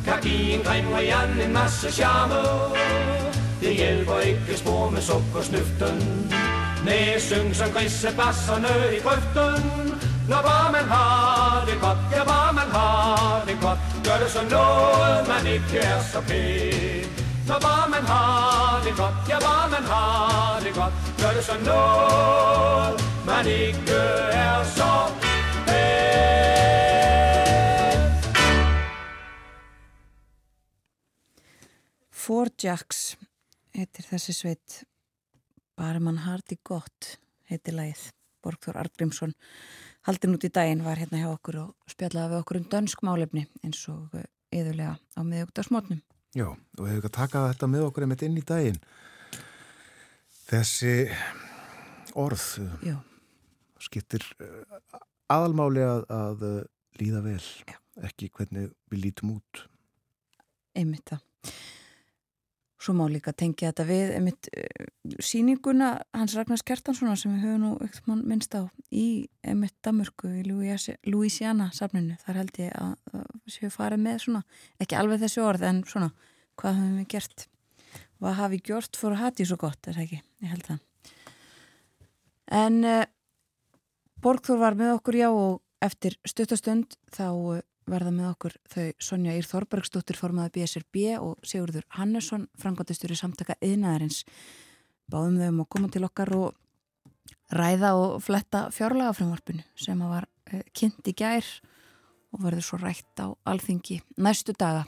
Kan give en grim Rian en masse charme. Det hjælper ikke spor med sukkersnøften. Næh, syng som grisebasserne i grøften. Når bare man har det godt, ja bare Gør det så noget, man ikke er så pæn Når bare man har det godt, ja bare man har det godt Gør det så noget, man ikke er så pæn Four Jacks heitir þessi sveit. Bara mann hardi gott heitir lagið. Borgþór Argrímsson haldin út í daginn var hérna hjá okkur og spjallaði við okkur um dönsk málefni eins og yðurlega á miðugdagsmotnum Já, og við hefum ekki að taka þetta með okkur einmitt inn í daginn þessi orð Já. skiptir eh, aðalmáli að, að eh, líða vel Já. ekki hvernig við lítum út einmitt það Svo má líka tengja þetta við einmitt uh, síninguna hans Ragnars Kjartanssona sem við höfum nú eitthvað minnst á í einmitt Damurku í Louisiana safninu. Þar held ég að, séu farið með svona, ekki alveg þessi orð en svona, hvað höfum við gert? Hvað hafi gjort fyrir að hati svo gott, er það ekki? Ég held það. En uh, Borgþór var með okkur já og eftir stuttastund þá uh, verða með okkur þau Sonja Ír Þorbergsdóttir formaði BSRB og Sigurður Hannesson frangandistur í samtaka yðnaðarins báðum þau um að koma til okkar og ræða og fletta fjárlagafrömmarpinu sem að var uh, kynnt í gær og verður svo rætt á alþingi næstu daga.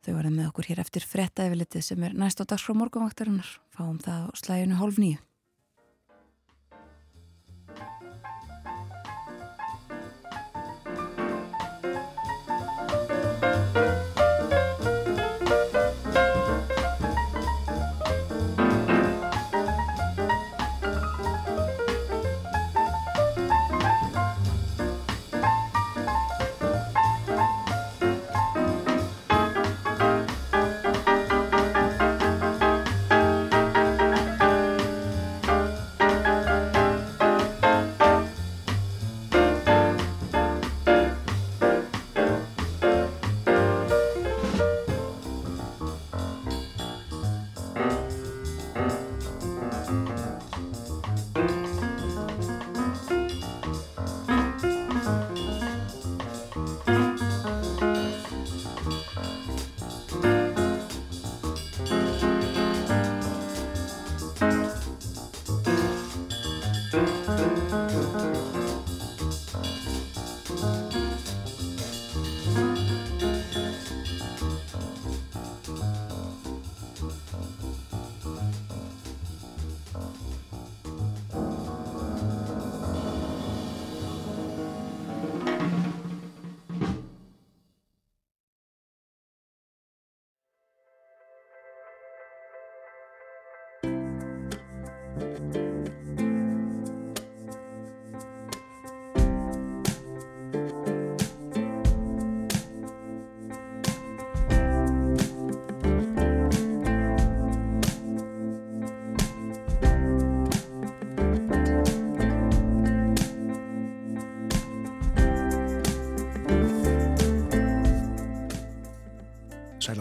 Þau verða með okkur hér eftir fretta yfirlitið sem er næst á dags frá morgunvaktarinnar. Fáum það á slæginu hálf nýju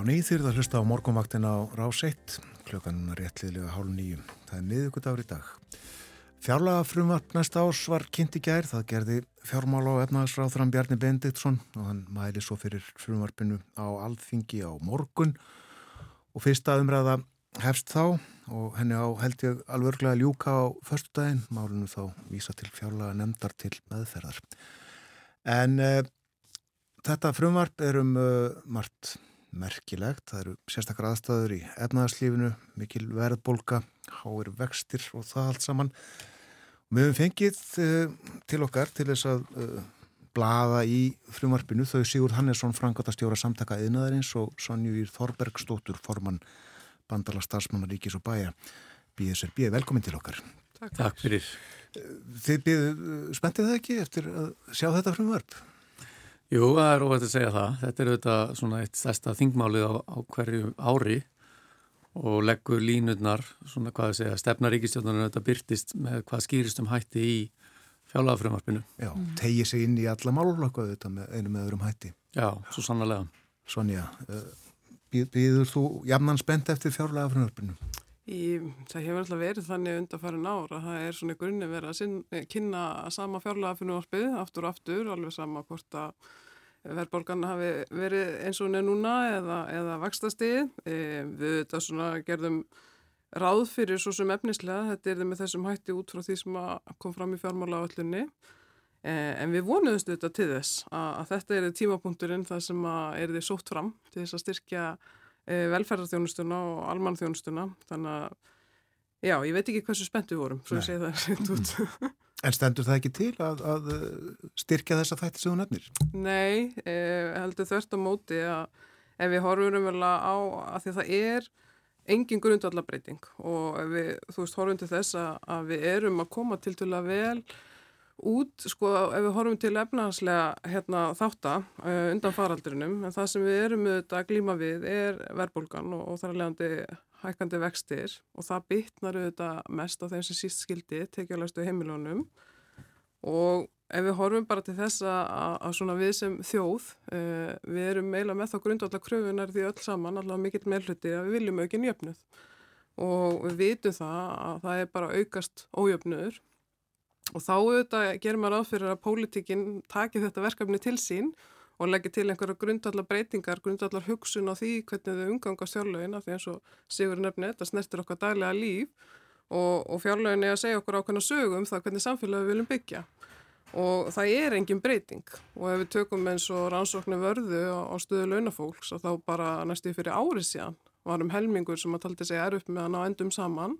Á neyþýrð að hlusta á morgunvaktin á Rás 1 klukkan réttliðlega hálf nýjum. Það er miðugudagur í dag. Fjárlaga frumvarp næsta ás var kynnt í gær. Það gerði fjármála og efnaðsráþrann Bjarni Bendiktsson og hann mæli svo fyrir frumvarpinu á alþingi á morgun og fyrsta umræða hefst þá og henni á held ég alveg örglega ljúka á förstu daginn. Málinu þá vísa til fjárlaga nefndar til meðferðar. En uh, þetta frumvarp er um uh, margt merkilegt. Það eru sérstakar aðstæður í efnaðarslífinu, mikil verðbolga, háir vextir og það allt saman. Við hefum fengið uh, til okkar til þess að uh, blaða í frumarpinu þau Sigurd Hannesson, frangotastjóra samtaka eðnaðarins og Sonjúir Þorbergstóttur, formann bandala starfsmannar Ríkis og Bæja, BSRB. Velkomin til okkar. Takk, Takk fyrir. Þið býðu, spenntið það ekki eftir að sjá þetta frumarp? Jú, það er óvægt að segja það. Þetta er auðvitað svona eitt stærsta þingmálið á, á hverju ári og leggur línutnar, svona hvað að segja, stefnaríkistjóðunar auðvitað byrtist með hvað skýrist um hætti í fjálagafrömmarpinu. Já, tegið sig inn í alla málflokku auðvitað með einu með öðrum hætti. Já, svo sannlega. Sonja, býður þú jafnan spennt eftir fjálagafrömmarpinu? Í, það hefur alltaf verið þannig undarfærin ára það er svona í grunni verið að sinn, kynna sama fjárlega fyrir náttúrulega aftur og aftur, alveg sama hvort að verðbólgan hafi verið eins og neð núna eða, eða vakstastíð e, við þetta svona gerðum ráð fyrir svo sem efnislega þetta er með þessum hætti út frá því sem kom fram í fjármála áallunni e, en við vonuðumst þetta til þess að, að þetta er tímapunkturinn það sem er því sótt fram til þess að styrkja Eh, velferðarþjónustuna og almannþjónustuna þannig að, já, ég veit ekki hversu spennt við vorum, svo ég segi það reynd út mm. En stendur það ekki til að, að styrkja þessa þætti sem þú nefnir? Nei, eh, heldur þörst á móti að ef við horfum umverulega á að því að það er engin grundvallabreiting og við, þú veist, horfum til þess að, að við erum að koma til til að vel út, sko, ef við horfum til efnahanslega hérna, þáttar uh, undan faraldrinum, en það sem við erum auðvitað að glíma við er verbulgan og, og þar er leiðandi hækandi vextir og það bytnar auðvitað mest á þeim sem síst skildi tekjulegstu heimilónum og ef við horfum bara til þess að, að svona við sem þjóð, uh, við erum meila með þá grundvallar kröfunar því öll saman, allavega mikill meðluti að við viljum aukin jöfnuð. Og við vitum það að það er bara aukast ójöfnuður Og þá auðvitað gerir maður áfyrir að pólitíkinn taki þetta verkefni til sín og leggja til einhverja grundallar breytingar, grundallar hugsun á því hvernig þau umgangast fjárlögin af því eins og Sigur nefnir, þetta snertir okkar daglega líf og, og fjárlögin er að segja okkur ákveðna sögum um það hvernig samfélagi við viljum byggja. Og það er engin breyting. Og ef við tökum eins og rannsóknir vörðu á, á stöðu launafólks og þá bara næstu fyrir árið síðan varum helmingur sem að taldi segja er upp með að ná endum saman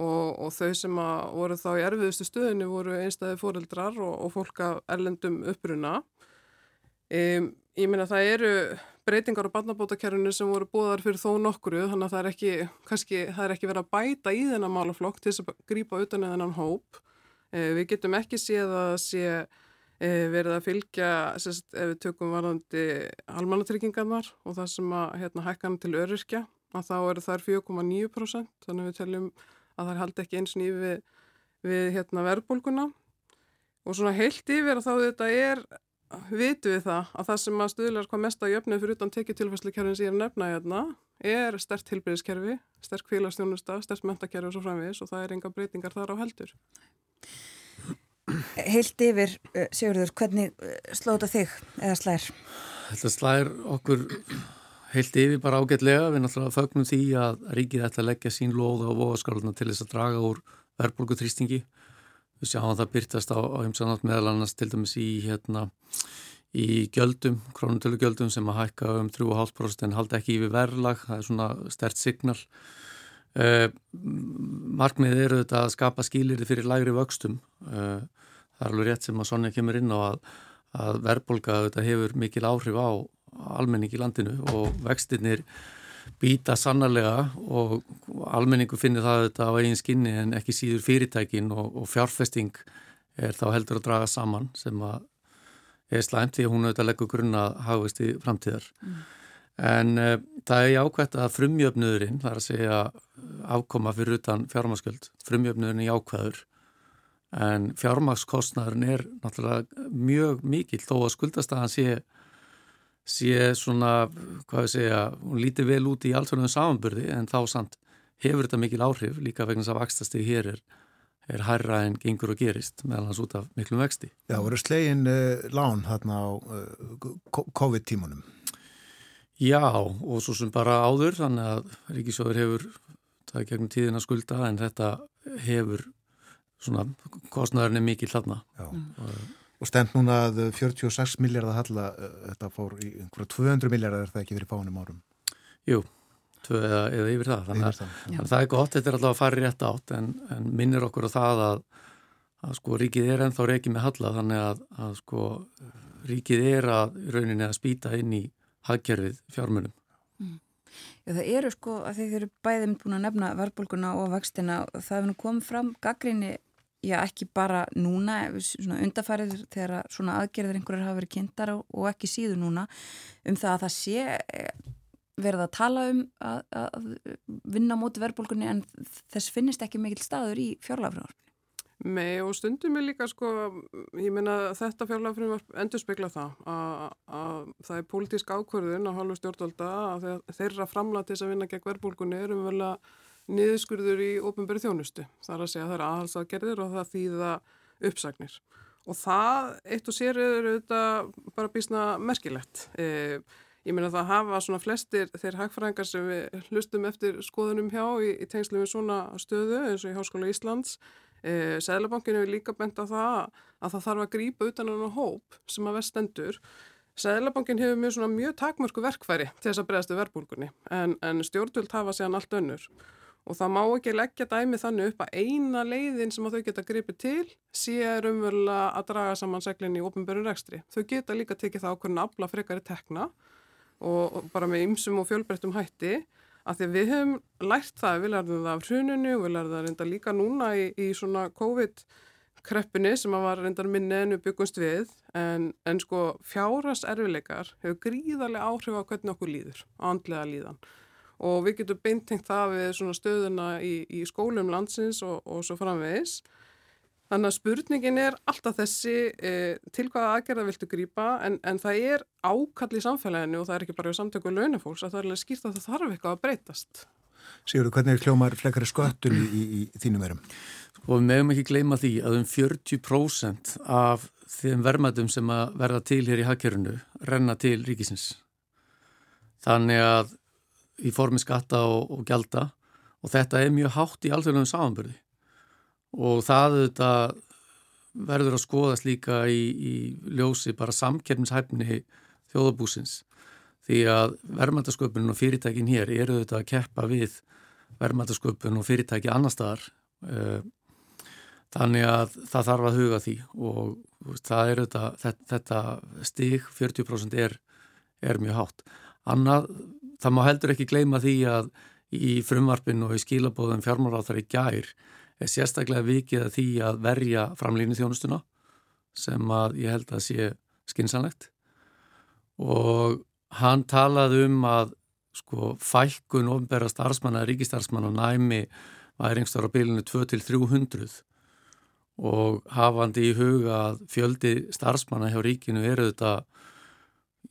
og, og þau sem voru þá í erfiðustu stöðinu voru einstæði fóreldrar og, og fólk af erlendum uppruna. Um, ég minna það eru breytingar á barnabótakerfinu sem voru búðar fyrir þó nokkru þannig að það er ekki, kannski, það er ekki verið að bæta í þennan málaflokk til þess að grípa utan eða þennan hóp. Uh, við getum ekki séð að sé uh, verið að fylgja sérst, ef við tökum varðandi almannatryggingarnar og það sem að hérna, hækkan til öryrkja að þá eru þær 4,9% þannig við teljum að það haldi ekki eins nýfi við, við hérna, verbulguna og svona heilt yfir að þá þetta er vitu við það að það sem að stuðlar hvað mest að jöfnu fyrir utan tekið tilfæslukerfin sem ég er nefna hérna er stert tilbyrðiskerfi, sterk félagsstjónusta, stert mentakerfi og svo framvís og það er enga breytingar þar á heldur. Heilt yfir, eh, Sigurður, hvernig eh, slóta þig eða slær? Þetta slær okkur heilt yfir bara ágætlega. Við náttúrulega fögnum því að ríkið ætla að leggja sín lóða á voðaskaluna til þess að draga úr verðbólgutrýstingi. Við sjáum að það byrtast á, á heimsanátt meðal annars til dæmis í, hérna, í gjöldum, krónutölu gjöldum sem að hækka um 3,5% en halda ekki yfir verðlag. Það er svona stert signal. Uh, markmið eru þetta að skapa skýlirði fyrir lægri vöxtum. Uh, það er alveg rétt sem að Sonja kemur inn á að, að verðbólga þetta hefur mikil áhrif á almenning í landinu og vextinnir býta sannarlega og almenningu finnir það þetta á eigin skinni en ekki síður fyrirtækin og, og fjárfesting er þá heldur að draga saman sem að er slæmt því að hún auðvitað leggur grunna hafist í framtíðar. Mm. En uh, það er jákvæmt að frumjöfnöðurinn, það er að segja afkoma fyrir utan fjármaskjöld, frumjöfnöðurinn er jákvæður en fjármakskostnæðurinn er náttúrulega mjög mikil þó að skuldastæðan sé sé svona, hvað ég segja, hún líti vel út í allsverðum samanburði en þá samt hefur þetta mikil áhrif líka vegna þess að vakstastegi hér er, er hærra en gengur og gerist meðal hans út af miklum vexti. Já, voru slegin uh, lán þarna á uh, COVID-tímunum? Já, og svo sem bara áður, þannig að Ríkisjóður hefur það gegnum tíðin að skulda en þetta hefur svona, kostnæðurinn er mikil þarna. Já, og, og stend núna að 46 miljardar halla, uh, þetta fór í einhverja 200 miljardar er það ekki verið fánum árum? Jú, tvö eða, eða yfir það þannig að, þannig að það er gott, þetta er alltaf að fara í rétt átt en, en minnir okkur á það að, að sko ríkið er ennþá reikið með halla þannig að, að sko ríkið er að rauninni að spýta inn í hagkerfið fjármunum mm. Já það eru sko að þeir eru bæðið búin að nefna verðbólguna og vextina það hefur nú komið fram gaggrinni já ekki bara núna undarfærið þegar svona aðgerðir einhverjar hafa verið kynntar og ekki síðu núna um það að það sé verið að tala um að, að vinna móti verðbólkunni en þess finnist ekki mikil staður í fjárlagafröðarfinu. Nei og stundum er líka sko, ég meina þetta fjárlagafröðarfinu endur spekla það að, að það er pólitísk ákvörðun á hálfu stjórnvalda að þeirra framlega til þess að vinna gegn verðbólkunni erum vel að niðurskurður í ofnbæri þjónustu. Það er að segja að það er aðhalsagerðir og það þýða uppsagnir. Og það eitt og sér er auðvitað bara bísna merkilegt. E, Ég meina það hafa svona flestir þeir hagfræðingar sem við hlustum eftir skoðunum hjá í, í tengslu við svona stöðu eins og í Háskóla Íslands. Eh, Sæðlabankinu er líka bent á það að það þarf að grípa utan á hóp sem að vestendur. Sæðlabankin hefur mjög, mjög takmörku verkfæri til þess að bregðast við verbulgunni en, en stjórnvöld hafa séðan allt önnur. Og það má ekki leggja dæmi þannig upp að eina leiðin sem þau geta gripið til sé umverulega að draga saman seglinni í ofnbjörn rekstri. Þau geta líka tekið það ákveðin afla frekari tekna og bara með ymsum og fjölbreyttum hætti. Að því við hefum lært það, við lærðum það af hruninu og við lærðum það reynda líka núna í, í svona COVID-kreppinni sem að var reynda minni en við byggumst við. En, en sko fjáras erfileikar hefur gríðarlega áhrif á hvernig okkur líður, andlega líðan og við getum beintengt það við svona stöðuna í, í skólum landsins og, og svo framvegis Þannig að spurningin er alltaf þessi eh, til hvaða aðgerða viltu grýpa en, en það er ákall í samfélaginu og það er ekki bara í samtöku launafólks að það er alveg skýrt að það þarf eitthvað að breytast. Sigurður, hvernig er kljómar flekkari sköttur í, í, í þínum verum? Og við meðum ekki gleyma því að um 40% af þeim vermaðum sem að verða til hér í hagkerfunu renna til ríkisins. Þannig að í formi skatta og, og gjalda og þetta er mjög hátt í alþjóðlegum samanbyrði og það þetta, verður að skoðast líka í, í ljósi bara samkerfnishæfni þjóðabúsins því að verðmættasköpunum og fyrirtækin hér eru þetta að keppa við verðmættasköpunum og fyrirtæki annar staðar eh, þannig að það þarf að huga því. Og þetta, þetta stig 40% er, er mjög hátt annað, það má heldur ekki gleyma því að í frumvarpinu og í skilabóðum fjármáráþar í gær er sérstaklega vikið að því að verja framlýni þjónustuna sem að ég held að sé skinsanlegt og hann talaði um að sko fækkun ofnbæra starfsmanna, ríkistarfsmanna næmi væringstar á bylunu 2-300 og hafandi í huga að fjöldi starfsmanna hjá ríkinu eru þetta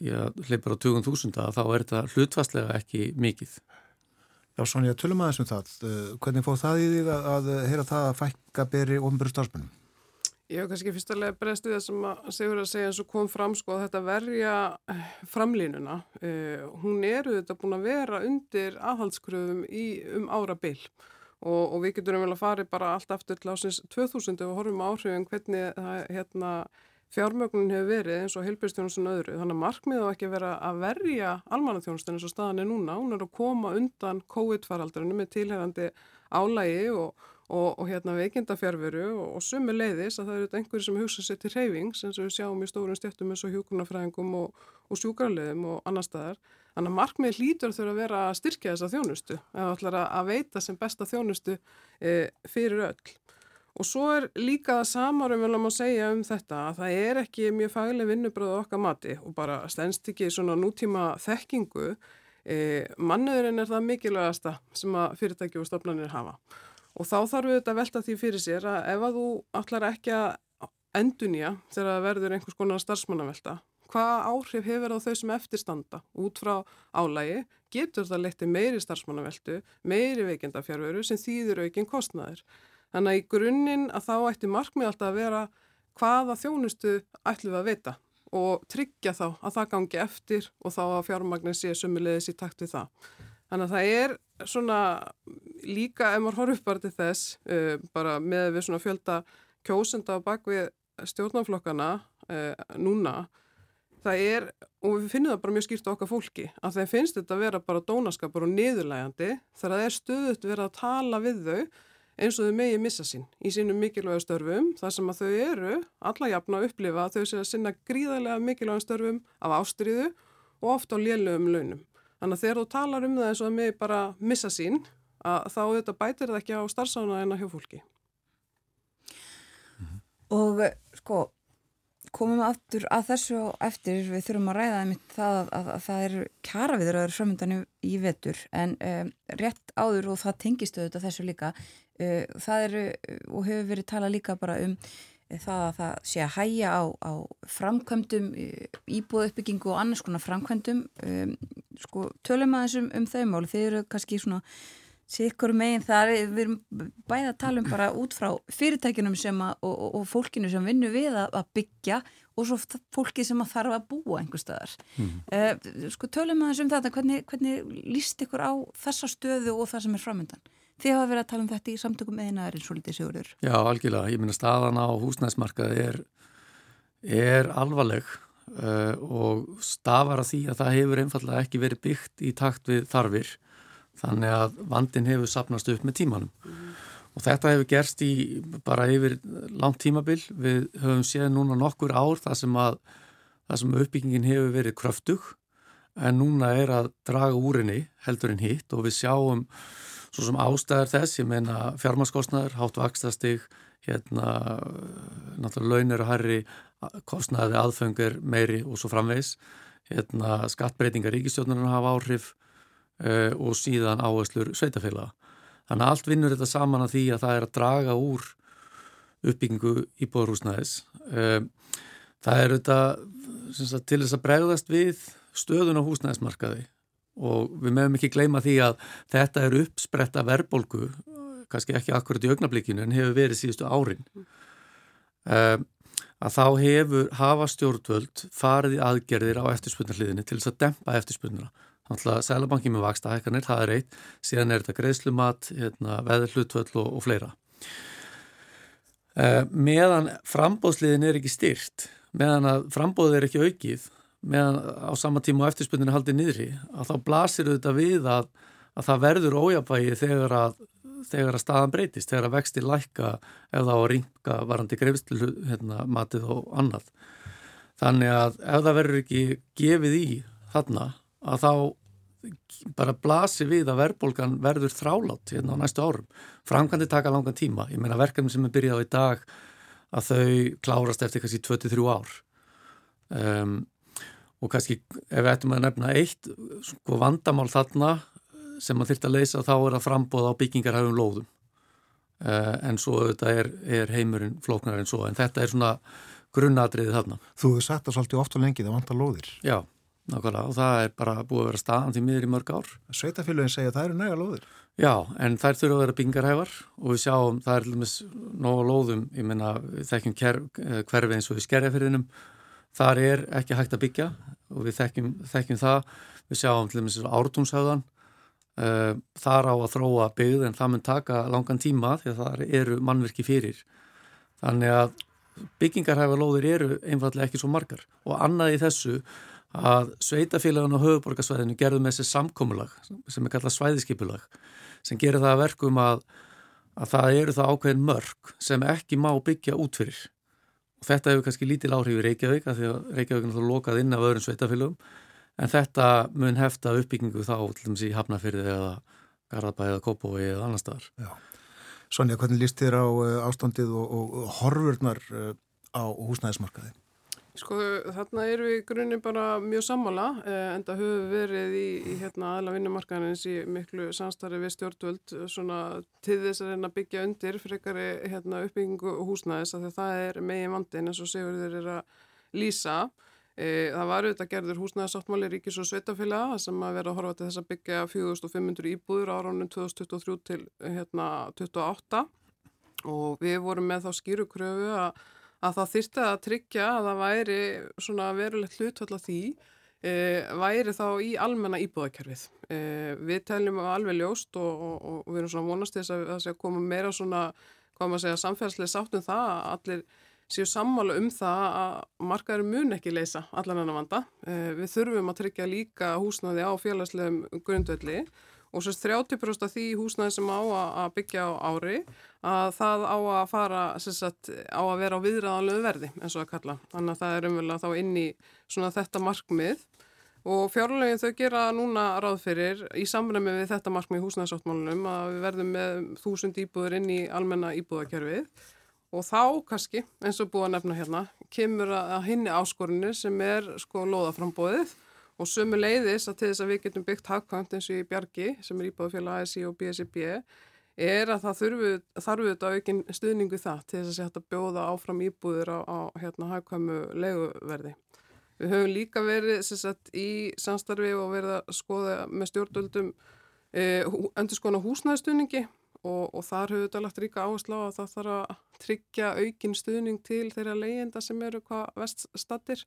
já, hleypar á 20.000 þá er þetta hlutfastlega ekki mikið Já, Sonja, tölum aðeins um það. Eh, hvernig fóð það í því að, að heyra það að fækka beri ofnbjörn starfsmunum? Ég hef kannski fyrstulega breyst við það sem að segur að segja eins og kom fram sko að þetta verja eh, framlínuna. Uh, hún eru þetta búin að vera undir aðhaldskröfum í um ára byll og, og við getum vel að fara bara allt aftur til ásins 2000 ef við horfum áhrifin hvernig það hérna fjármögnun hefur verið eins og heilbjörnstjónustun öðru. Þannig að markmið á ekki að vera að verja almanatjónustun eins og staðan er núna. Hún er að koma undan COVID-faraldurinu með tilherandi álægi og, og, og hérna veikindafjárveru og, og sumu leiðis að það eru einhverju sem hugsa sér til reyfings eins og við sjáum í stórun stjættum eins og hjókunarfræðingum og sjúkarleðum og annar staðar. Þannig að markmið hlýtur þurfa að vera að styrkja þessa þjónustu eða ætlar að veita sem besta þjónustu e, fyrir öll. Og svo er líka það samarum vel að maður segja um þetta að það er ekki mjög fagleg vinnubröð okkar mati og bara stennst ekki svona nútíma þekkingu. E, Mannuðurinn er það mikilvægasta sem að fyrirtæki og stofnanir hafa. Og þá þarf við þetta að velta því fyrir sér að ef að þú allar ekki að endunja þegar það verður einhvers konar starfsmannavelta, Hvaða áhrif hefur það þau sem eftirstanda út frá álægi? Getur það letið meiri starfsmannaveldu, meiri veikindafjárveru sem þýður aukinn kostnæðir? Þannig að í grunninn að þá ætti markmið alltaf að vera hvaða þjónustu ætlum við að vita og tryggja þá að það gangi eftir og þá að fjármagnin sé sumulegis í takt við það. Þannig að það er svona líka ef maður horfður bara til þess uh, bara með við svona fjölda kjósenda á bakvið stjórnaflokkana uh, núna það er, og við finnum það bara mjög skýrt á okkar fólki, að þeim finnst þetta að vera bara dónaskapur og niðurlægandi þegar það er stöðut verið að tala við þau eins og þau megi missa sín í sínum mikilvægu störfum þar sem að þau eru alla jafna að upplifa að þau sé að sinna gríðarlega mikilvægum störfum af ástriðu og ofta á lélögum launum. Þannig að þegar þú talar um það eins og þau megi bara missa sín að þá þetta bætir það ekki á starfsána en að hjá fólki. Og sko, komum aftur að þessu og eftir við þurfum að ræða það að, að, að það eru kjara við þeirra framöndan í vetur en um, rétt áður og það tengistu þetta þessu líka það eru og hefur verið talað líka bara um það að það sé að hæja á, á framkvæmdum íbúða uppbyggingu og annars konar framkvæmdum um, sko tölum aðeins um, um þau mál þeir eru kannski svona sikkur meginn þar, við erum bæði að tala um bara út frá fyrirtækinum sem að, og, og, og fólkinu sem vinnur við að, að byggja og svo fólki sem að þarf að búa einhver staðar. Mm. Sko tölum aðeins um þetta, hvernig, hvernig líst ykkur á þessa stöðu og það sem er framöndan? Þið hafa verið að tala um þetta í samtökum meðina eins og litið sigurður. Já, algjörlega. Ég minna staðan á húsnæðismarkaði er, er alvarleg uh, og stafar að því að það hefur einfallega ekki verið byggt í takt við þarfir þannig að vandin hefur sapnast upp með tímanum mm. og þetta hefur gerst í bara yfir langt tímabil við höfum séð núna nokkur ár þar sem að þar sem uppbyggingin hefur verið kröftug en núna er að draga úr henni heldur en hitt og við sjáum svo sem ástæðar þess, ég meina fjármaskostnaður, hátt vakstastig hérna náttúrulega launir og herri kostnaði aðfengur meiri og svo framvegs hérna skattbreytingar ríkistjónarinn hafa áhrif uh, og síðan áherslur sveitafélaga. Þannig að allt vinnur þetta saman að því að það er að draga úr uppbyggingu íbúðarhúsnæðis. Uh, það er þetta til þess að bregðast við stöðun á húsnæðismarkaði og við meðum ekki gleyma því að þetta er uppspretta verbolgu, kannski ekki akkurat í augnablikinu en hefur verið síðustu árin. Uh, að þá hefur hafa stjórnvöld farið í aðgerðir á eftirspunarliðinni til þess að dempa eftirspunna Þannig að Sælabanki með vaksta hækkanir, það er eitt, síðan er þetta greiðslumat, hérna, veðurhlutvöld og, og fleira. Uh, meðan frambóðsliðin er ekki styrt, meðan að frambóðið er ekki aukið, meðan á sama tíma og eftirspunninu haldið niðri, að þá blasir þetta við að, að það verður ójabægi þegar að, þegar að staðan breytist, þegar að vexti lækka eða á ringa varandi greiðslu hérna, matið og annað. Þannig að ef það verður ekki gefið í þarna, að þá bara blasi við að verðbólgan verður þrálátt hérna á næstu árum. Framkvæmdi taka langan tíma. Ég meina verkefni sem er byrjað á í dag að þau klárast eftir kannski 23 ár. Um, og kannski ef við ættum að nefna eitt sko vandamál þarna sem maður þurft að leysa þá er að frambóða á byggingarhæfum lóðum. Uh, en svo þetta er, er heimurinn flóknar en svo. En þetta er svona grunnadriðið þarna. Þú hefur sagt það svolítið ofta lengi það vantar lóðir. Já. Nákvæmlega og það er bara búið að vera staðan til miður í mörg ár. Sveitafélagin segja að það eru næga lóðir. Já, en þær þurfa að vera bingarhæfar og við sjáum það er lóðum, ég menna við þekkjum eh, hverfi eins og við skerjafyrðinum, þar er ekki hægt að byggja og við þekkjum, þekkjum það, við sjáum til dæmis ártúnshauðan, uh, eh, þar á að þróa byggð en það mun taka langan tíma því að það eru mannverki fyrir. Þannig að byggingarhæfar lóðir eru einfallega ekki svo margar. Og annað í þessu að sveitafélagun á höfuborgarsvæðinu gerðu með þessi samkómulag sem er kallað svæðiskipulag sem gerir það að verkum að, að það eru það ákveðin mörg sem ekki má byggja út fyrir og þetta hefur kannski lítil áhrif í Reykjavík að því að Reykjavík er náttúrulega lokað inn af öðrum sveitafélagum en þetta mun hefta uppbyggingu þá til dæmis í Hafnafyrði eða Garðabæði eða Kópói eða annar staðar. Já. Sonja, hvernig líst þér á eh, ástandið og, og horfurnar eh, á húsnæðismarkaði? Sko þarna eru við í grunninn bara mjög sammála eh, en það höfum verið í, í hérna aðla vinnumarkaðinins í miklu samstarfi við stjórnvöld svona til þess að reyna að byggja undir frekari hérna uppbyggingu húsnæðis að það er megin vandin eins og Sigurður er að lýsa. E, það var auðvitað gerður húsnæðarsáttmáli ríkis og sveitafélaga sem að vera að horfa til þess að byggja 4500 íbúður á ránum 2023 til hérna 28 og við vorum með þá skýrukröfu að, að það þyrsti að tryggja að það væri svona verulegt hlutvall að því e, væri þá í almenna íbúðakerfið. E, við teljum alveg ljóst og, og, og við erum svona vonast þess að það sé að koma meira svona, hvað maður segja, samfélagslega sátt um það að allir séu sammála um það að markaður mun ekki leysa allan enn að vanda. Eh, við þurfum að tryggja líka húsnaði á félagslegum grundvelli og sérst 30% af því húsnaði sem á að byggja á ári að það á að fara, sérst á að vera á viðræðanlegu verði eins og að kalla. Þannig að það er umvel þá inn í svona þetta markmið. Og fjárlegin þau gera núna ráð fyrir í samræmi við þetta markmið húsnæðsáttmálunum að við verðum með þúsund íbúður inn í almenna íbúðakerfið. Og þá kannski, eins og búið að nefna hérna, kemur að hinni áskorinu sem er sko loðaframbóðið og sömu leiðis að til þess að við getum byggt hagkvæmt eins og í Bjargi sem er íbúðafélag ASI og BSIB er að það þurfu, þarfu þetta aukinn stuðningu það til þess að setja bjóða áfram íbúður á, á hérna hagkvæmu leguverði. Við höfum líka verið sagt, í samstarfi og verið að skoða með stjórnvöldum eh, endur skona húsnæðstuðningi og, og þar hefur þetta lagt ríka áherslu á að það þarf að tryggja aukin stuðning til þeirra leyenda sem eru hvað veststattir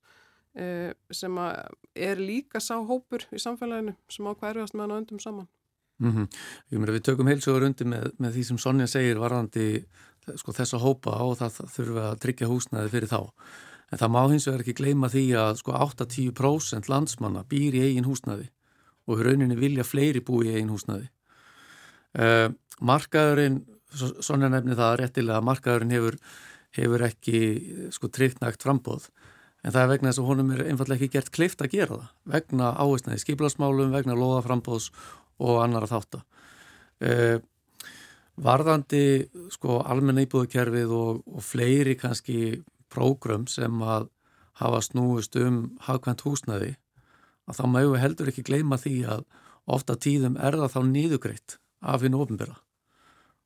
sem er líka sá hópur í samfélaginu sem á hvað erfiðast með hann á öndum saman. Mm -hmm. Ég meina við tökum heilsugur undir með, með því sem Sonja segir varðandi sko, þessa hópa og það, það þurfa að tryggja húsnæði fyrir þá. En það má hins vegar ekki gleyma því að sko 8-10% landsmanna býr í eigin húsnæði og rauninni vilja fleiri búi í eigin húsnæði. Uh, markaðurinn, svona nefni það réttilega að markaðurinn hefur, hefur ekki sko tryggnægt frambóð en það er vegna þess að honum er einfallega ekki gert klift að gera það vegna áhersnaði skiplasmálum, vegna loðaframbóðs og annara þáttar. Uh, varðandi sko almenna íbúðukerfið og, og fleiri kannski prógrum sem að hafa snúist um hafkvæmt húsnaði að þá mægu heldur ekki gleyma því að ofta tíðum er það þá nýðugreitt af hinn ofinbera.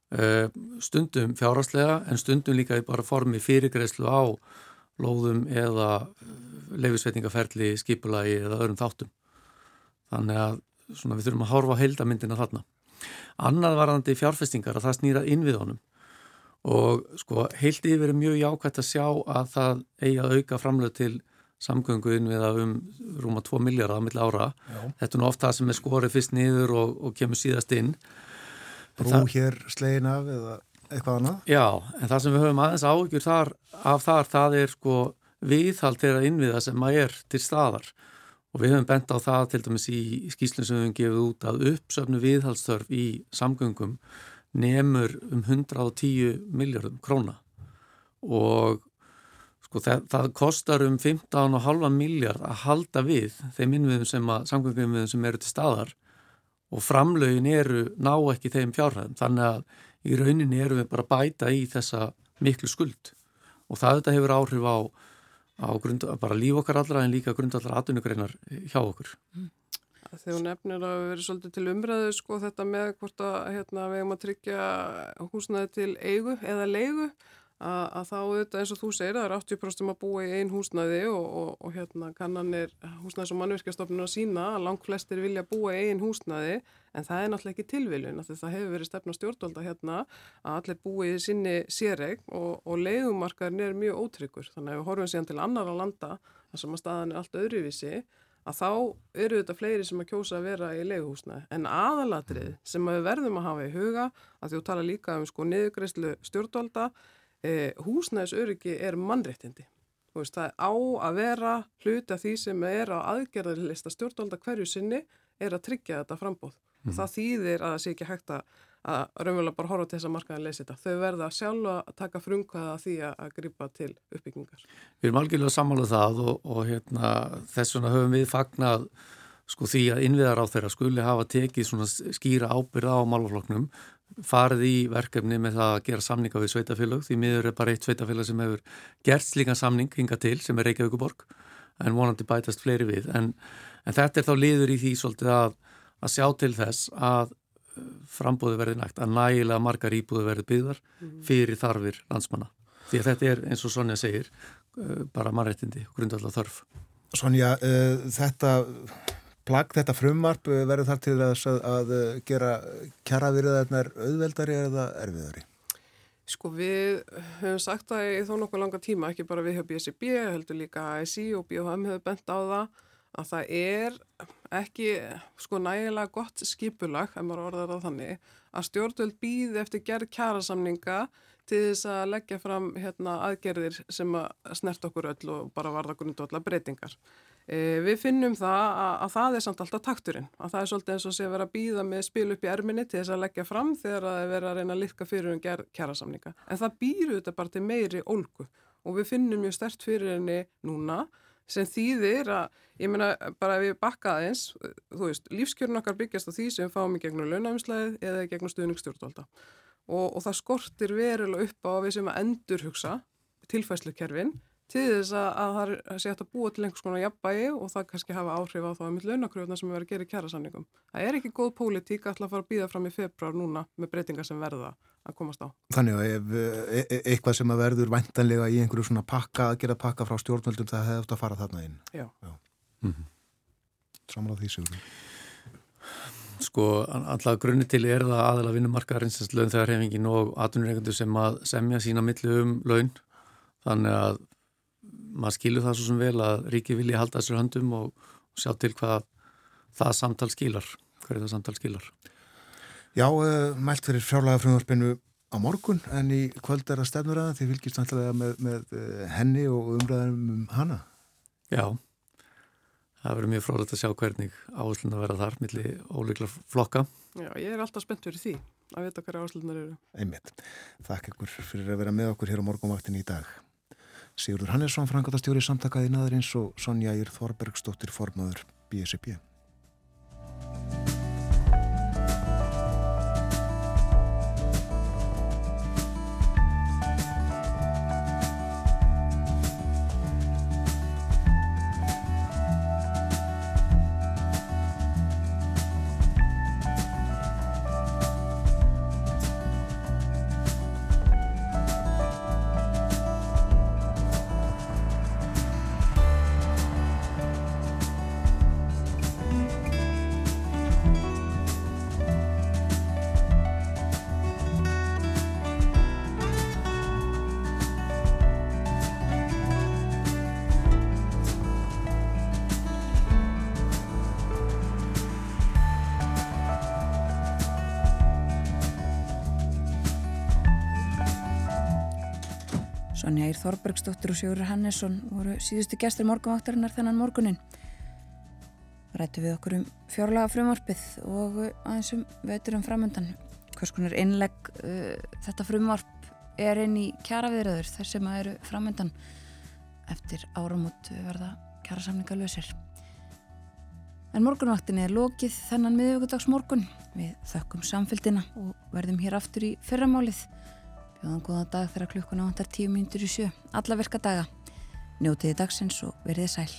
Eh, stundum fjárhastlega en stundum líka í bara formi fyrirgreðslu á lóðum eða eh, leifisvetningaferli, skipulagi eða öðrum þáttum. Þannig að við þurfum að horfa heildamindina þarna. Annað varðandi fjárfestingar að það snýra inn við honum og sko heilt yfir er mjög jákvæmt að sjá að það eigi að auka framlöð til samgöngu inn við að um rúma 2 miljardar á milli ára. Já. Þetta er nú oft það sem er skorið fyrst niður og, og kemur síðast inn brú hér slegin af eða eitthvað annað? Já, en það sem við höfum aðeins áhugjur þar, af þar, það er sko viðhald þeirra innviða sem maður er til staðar. Og við höfum bent á það til dæmis í skýslinn sem við höfum gefið út að uppsöfnu viðhaldstörf í samgöngum nefnur um 110 miljardum króna. Og sko það, það kostar um 15,5 miljard að halda við þeim innviðum sem að samgöngum innviðum sem eru til staðar. Og framlögin eru ná ekki þeim fjárhæðum. Þannig að í rauninni eru við bara bæta í þessa miklu skuld og það þetta hefur áhrif á, á grund, bara líf okkar allra en líka grundallar atvinnugreinar hjá okkur. Mm. Þegar hún nefnir að við erum svolítið til umræðu sko þetta með hvort að hérna, við hefum að tryggja húsnaði til eigu eða leigu að, að þá auðvitað eins og þú segir það er 80% að búa í einn húsnæði og, og, og hérna kannanir húsnæðis og mannverkjastofnun að sína að langt flestir vilja búa í einn húsnæði en það er náttúrulega ekki tilviljun það hefur verið stefna stjórnvalda hérna að allir búi í sinni séreg og, og leiðumarkaðin er mjög ótryggur þannig að við horfum síðan til annara landa þar sem að staðan er allt öðruvísi að þá eru þetta fleiri sem að kjósa að vera í leiguhúsnaði. En aðalatrið sem við verðum að hafa í huga, að þú tala líka um sko niðugreislu stjórnvalda, eh, húsnæðisöryggi er mannréttindi. Veist, það á að vera hluti af því sem er á aðgerðarlista stjórnvalda hverju sinni er að tryggja þetta frambóð. Mm. Það þýðir að það sé ekki hægt að, að raunverulega bara horfa til þess að markaðin leysi þetta. Þau verða sjálfa að taka frumkvæða því að, að gripa til uppbyggingar. Við erum algjörlega samanlega það og, og hérna, þess vegna höfum við fagnað sko því að innviðar á þeirra skuli hafa tekið svona skýra ábyrða á málfloknum farið í verkefni með það að gera samninga við sveitafélag því miður er bara eitt sveitafélag sem hefur gert slíkan samning hinga til sem er Reykjavíkuborg en vonandi bætast fleiri við. En, en þetta er þá liður í því svolítið að, að sjá til þess að uh, frambóði verði nægt að nægilega margar íbúði verði byggðar mhm. fyrir þarfir landsmanna. Því að þetta er eins og Sonja segir uh, bara mannrettindi, grundvalda þörf Sonja, uh, þetta plagg, þetta frumvarp uh, verður þar til að, að uh, gera kjaravirðarnar auðveldari eða erfiðari? Sko við höfum sagt það í þó nokkuð langa tíma, ekki bara við hjá BSB, heldur líka ASI og BHM hefur bent á það að það er ekki sko nægilega gott skipulag, ef maður orðar það þannig, að stjórnvöld býði eftir gerð kjærasamninga til þess að leggja fram hérna, aðgerðir sem að snert okkur öll og bara varða grundvallar breytingar. E, við finnum það að, að það er samt alltaf takturinn, að það er svolítið eins og sé að vera að býða með spil upp í erminni til þess að leggja fram þegar það er verið að reyna að litka fyrir um kjærasamninga. En það býru þetta bara til meiri ólgu og við finnum mjög stert fyrir henni núna sem þýðir að, ég meina bara ef við bakka aðeins, þú veist, lífskjörn okkar byggjast á því sem fáum í gegnum launafimslæðið eða gegnum stuðningsstjórnvalda og, og það skortir verulega upp á að við sem að endurhugsa tilfæslukerfin til þess að, að það sé hægt að búa til einhvers konar jafnbægi og það kannski hafa áhrif á þá að mitt launakröfuna sem verðum að gera í kjærasanningum. Það er ekki góð pólitík að fara að býða fram í februar núna með breytingar sem verða að komast á. Þannig að ef e e eitthvað sem að verður vantanlega í einhverju svona pakka, að gera pakka frá stjórnvöldum það hefði eftir að fara þarna inn. Já. Já. Mm -hmm. Samláð því sigur. Sko, alltaf grunni til er það aðala vinnumarkaðarins laun þegar hefingin og atvinnureikandur sem að semja sína millu um laun þannig að maður skilur það svo sem vel að ríki vilja halda þessar höndum og sjá til hvað það samtal skilar, hverju það samtal skilar. Já, uh, mælt fyrir frjálaga frumvarpinu á morgun en í kvöld er að stefnur að þið fylgist náttúrulega með, með henni og umræðum um hana. Já, það verður mjög frólægt að sjá hvernig áherslunar að vera þar millir óleiklar flokka. Já, ég er alltaf spennt fyrir því að vita hverja áherslunar eru. Einmitt. Þakk ykkur fyrir að vera með okkur hér á morgunvaktin í dag. Sigurður Hannesson, frangatastjóri samtakaði naðurins og Sonja Ír Þorbergsdóttir formadur BSB. Þorbergsdóttir og Sigurður Hannesson voru síðustu gestur morgunvaktarinnar þennan morgunin. Rættu við okkur um fjárlaga frumvarpið og aðeins um veiturum framöndan. Hvers konar innlegg uh, þetta frumvarp er inn í kjaraviðröður þar sem að eru framöndan eftir áramót verða kjarasamninga lausir. En morgunvaktin er lokið þennan miðugudags morgun. Við þökkum samfélgina og verðum hér aftur í fyrramálið. Bjóðan góða dag þegar klukkuna vantar tíu mínutur í sjö. Alla virka daga. Njótiði dagsins og verið sæl.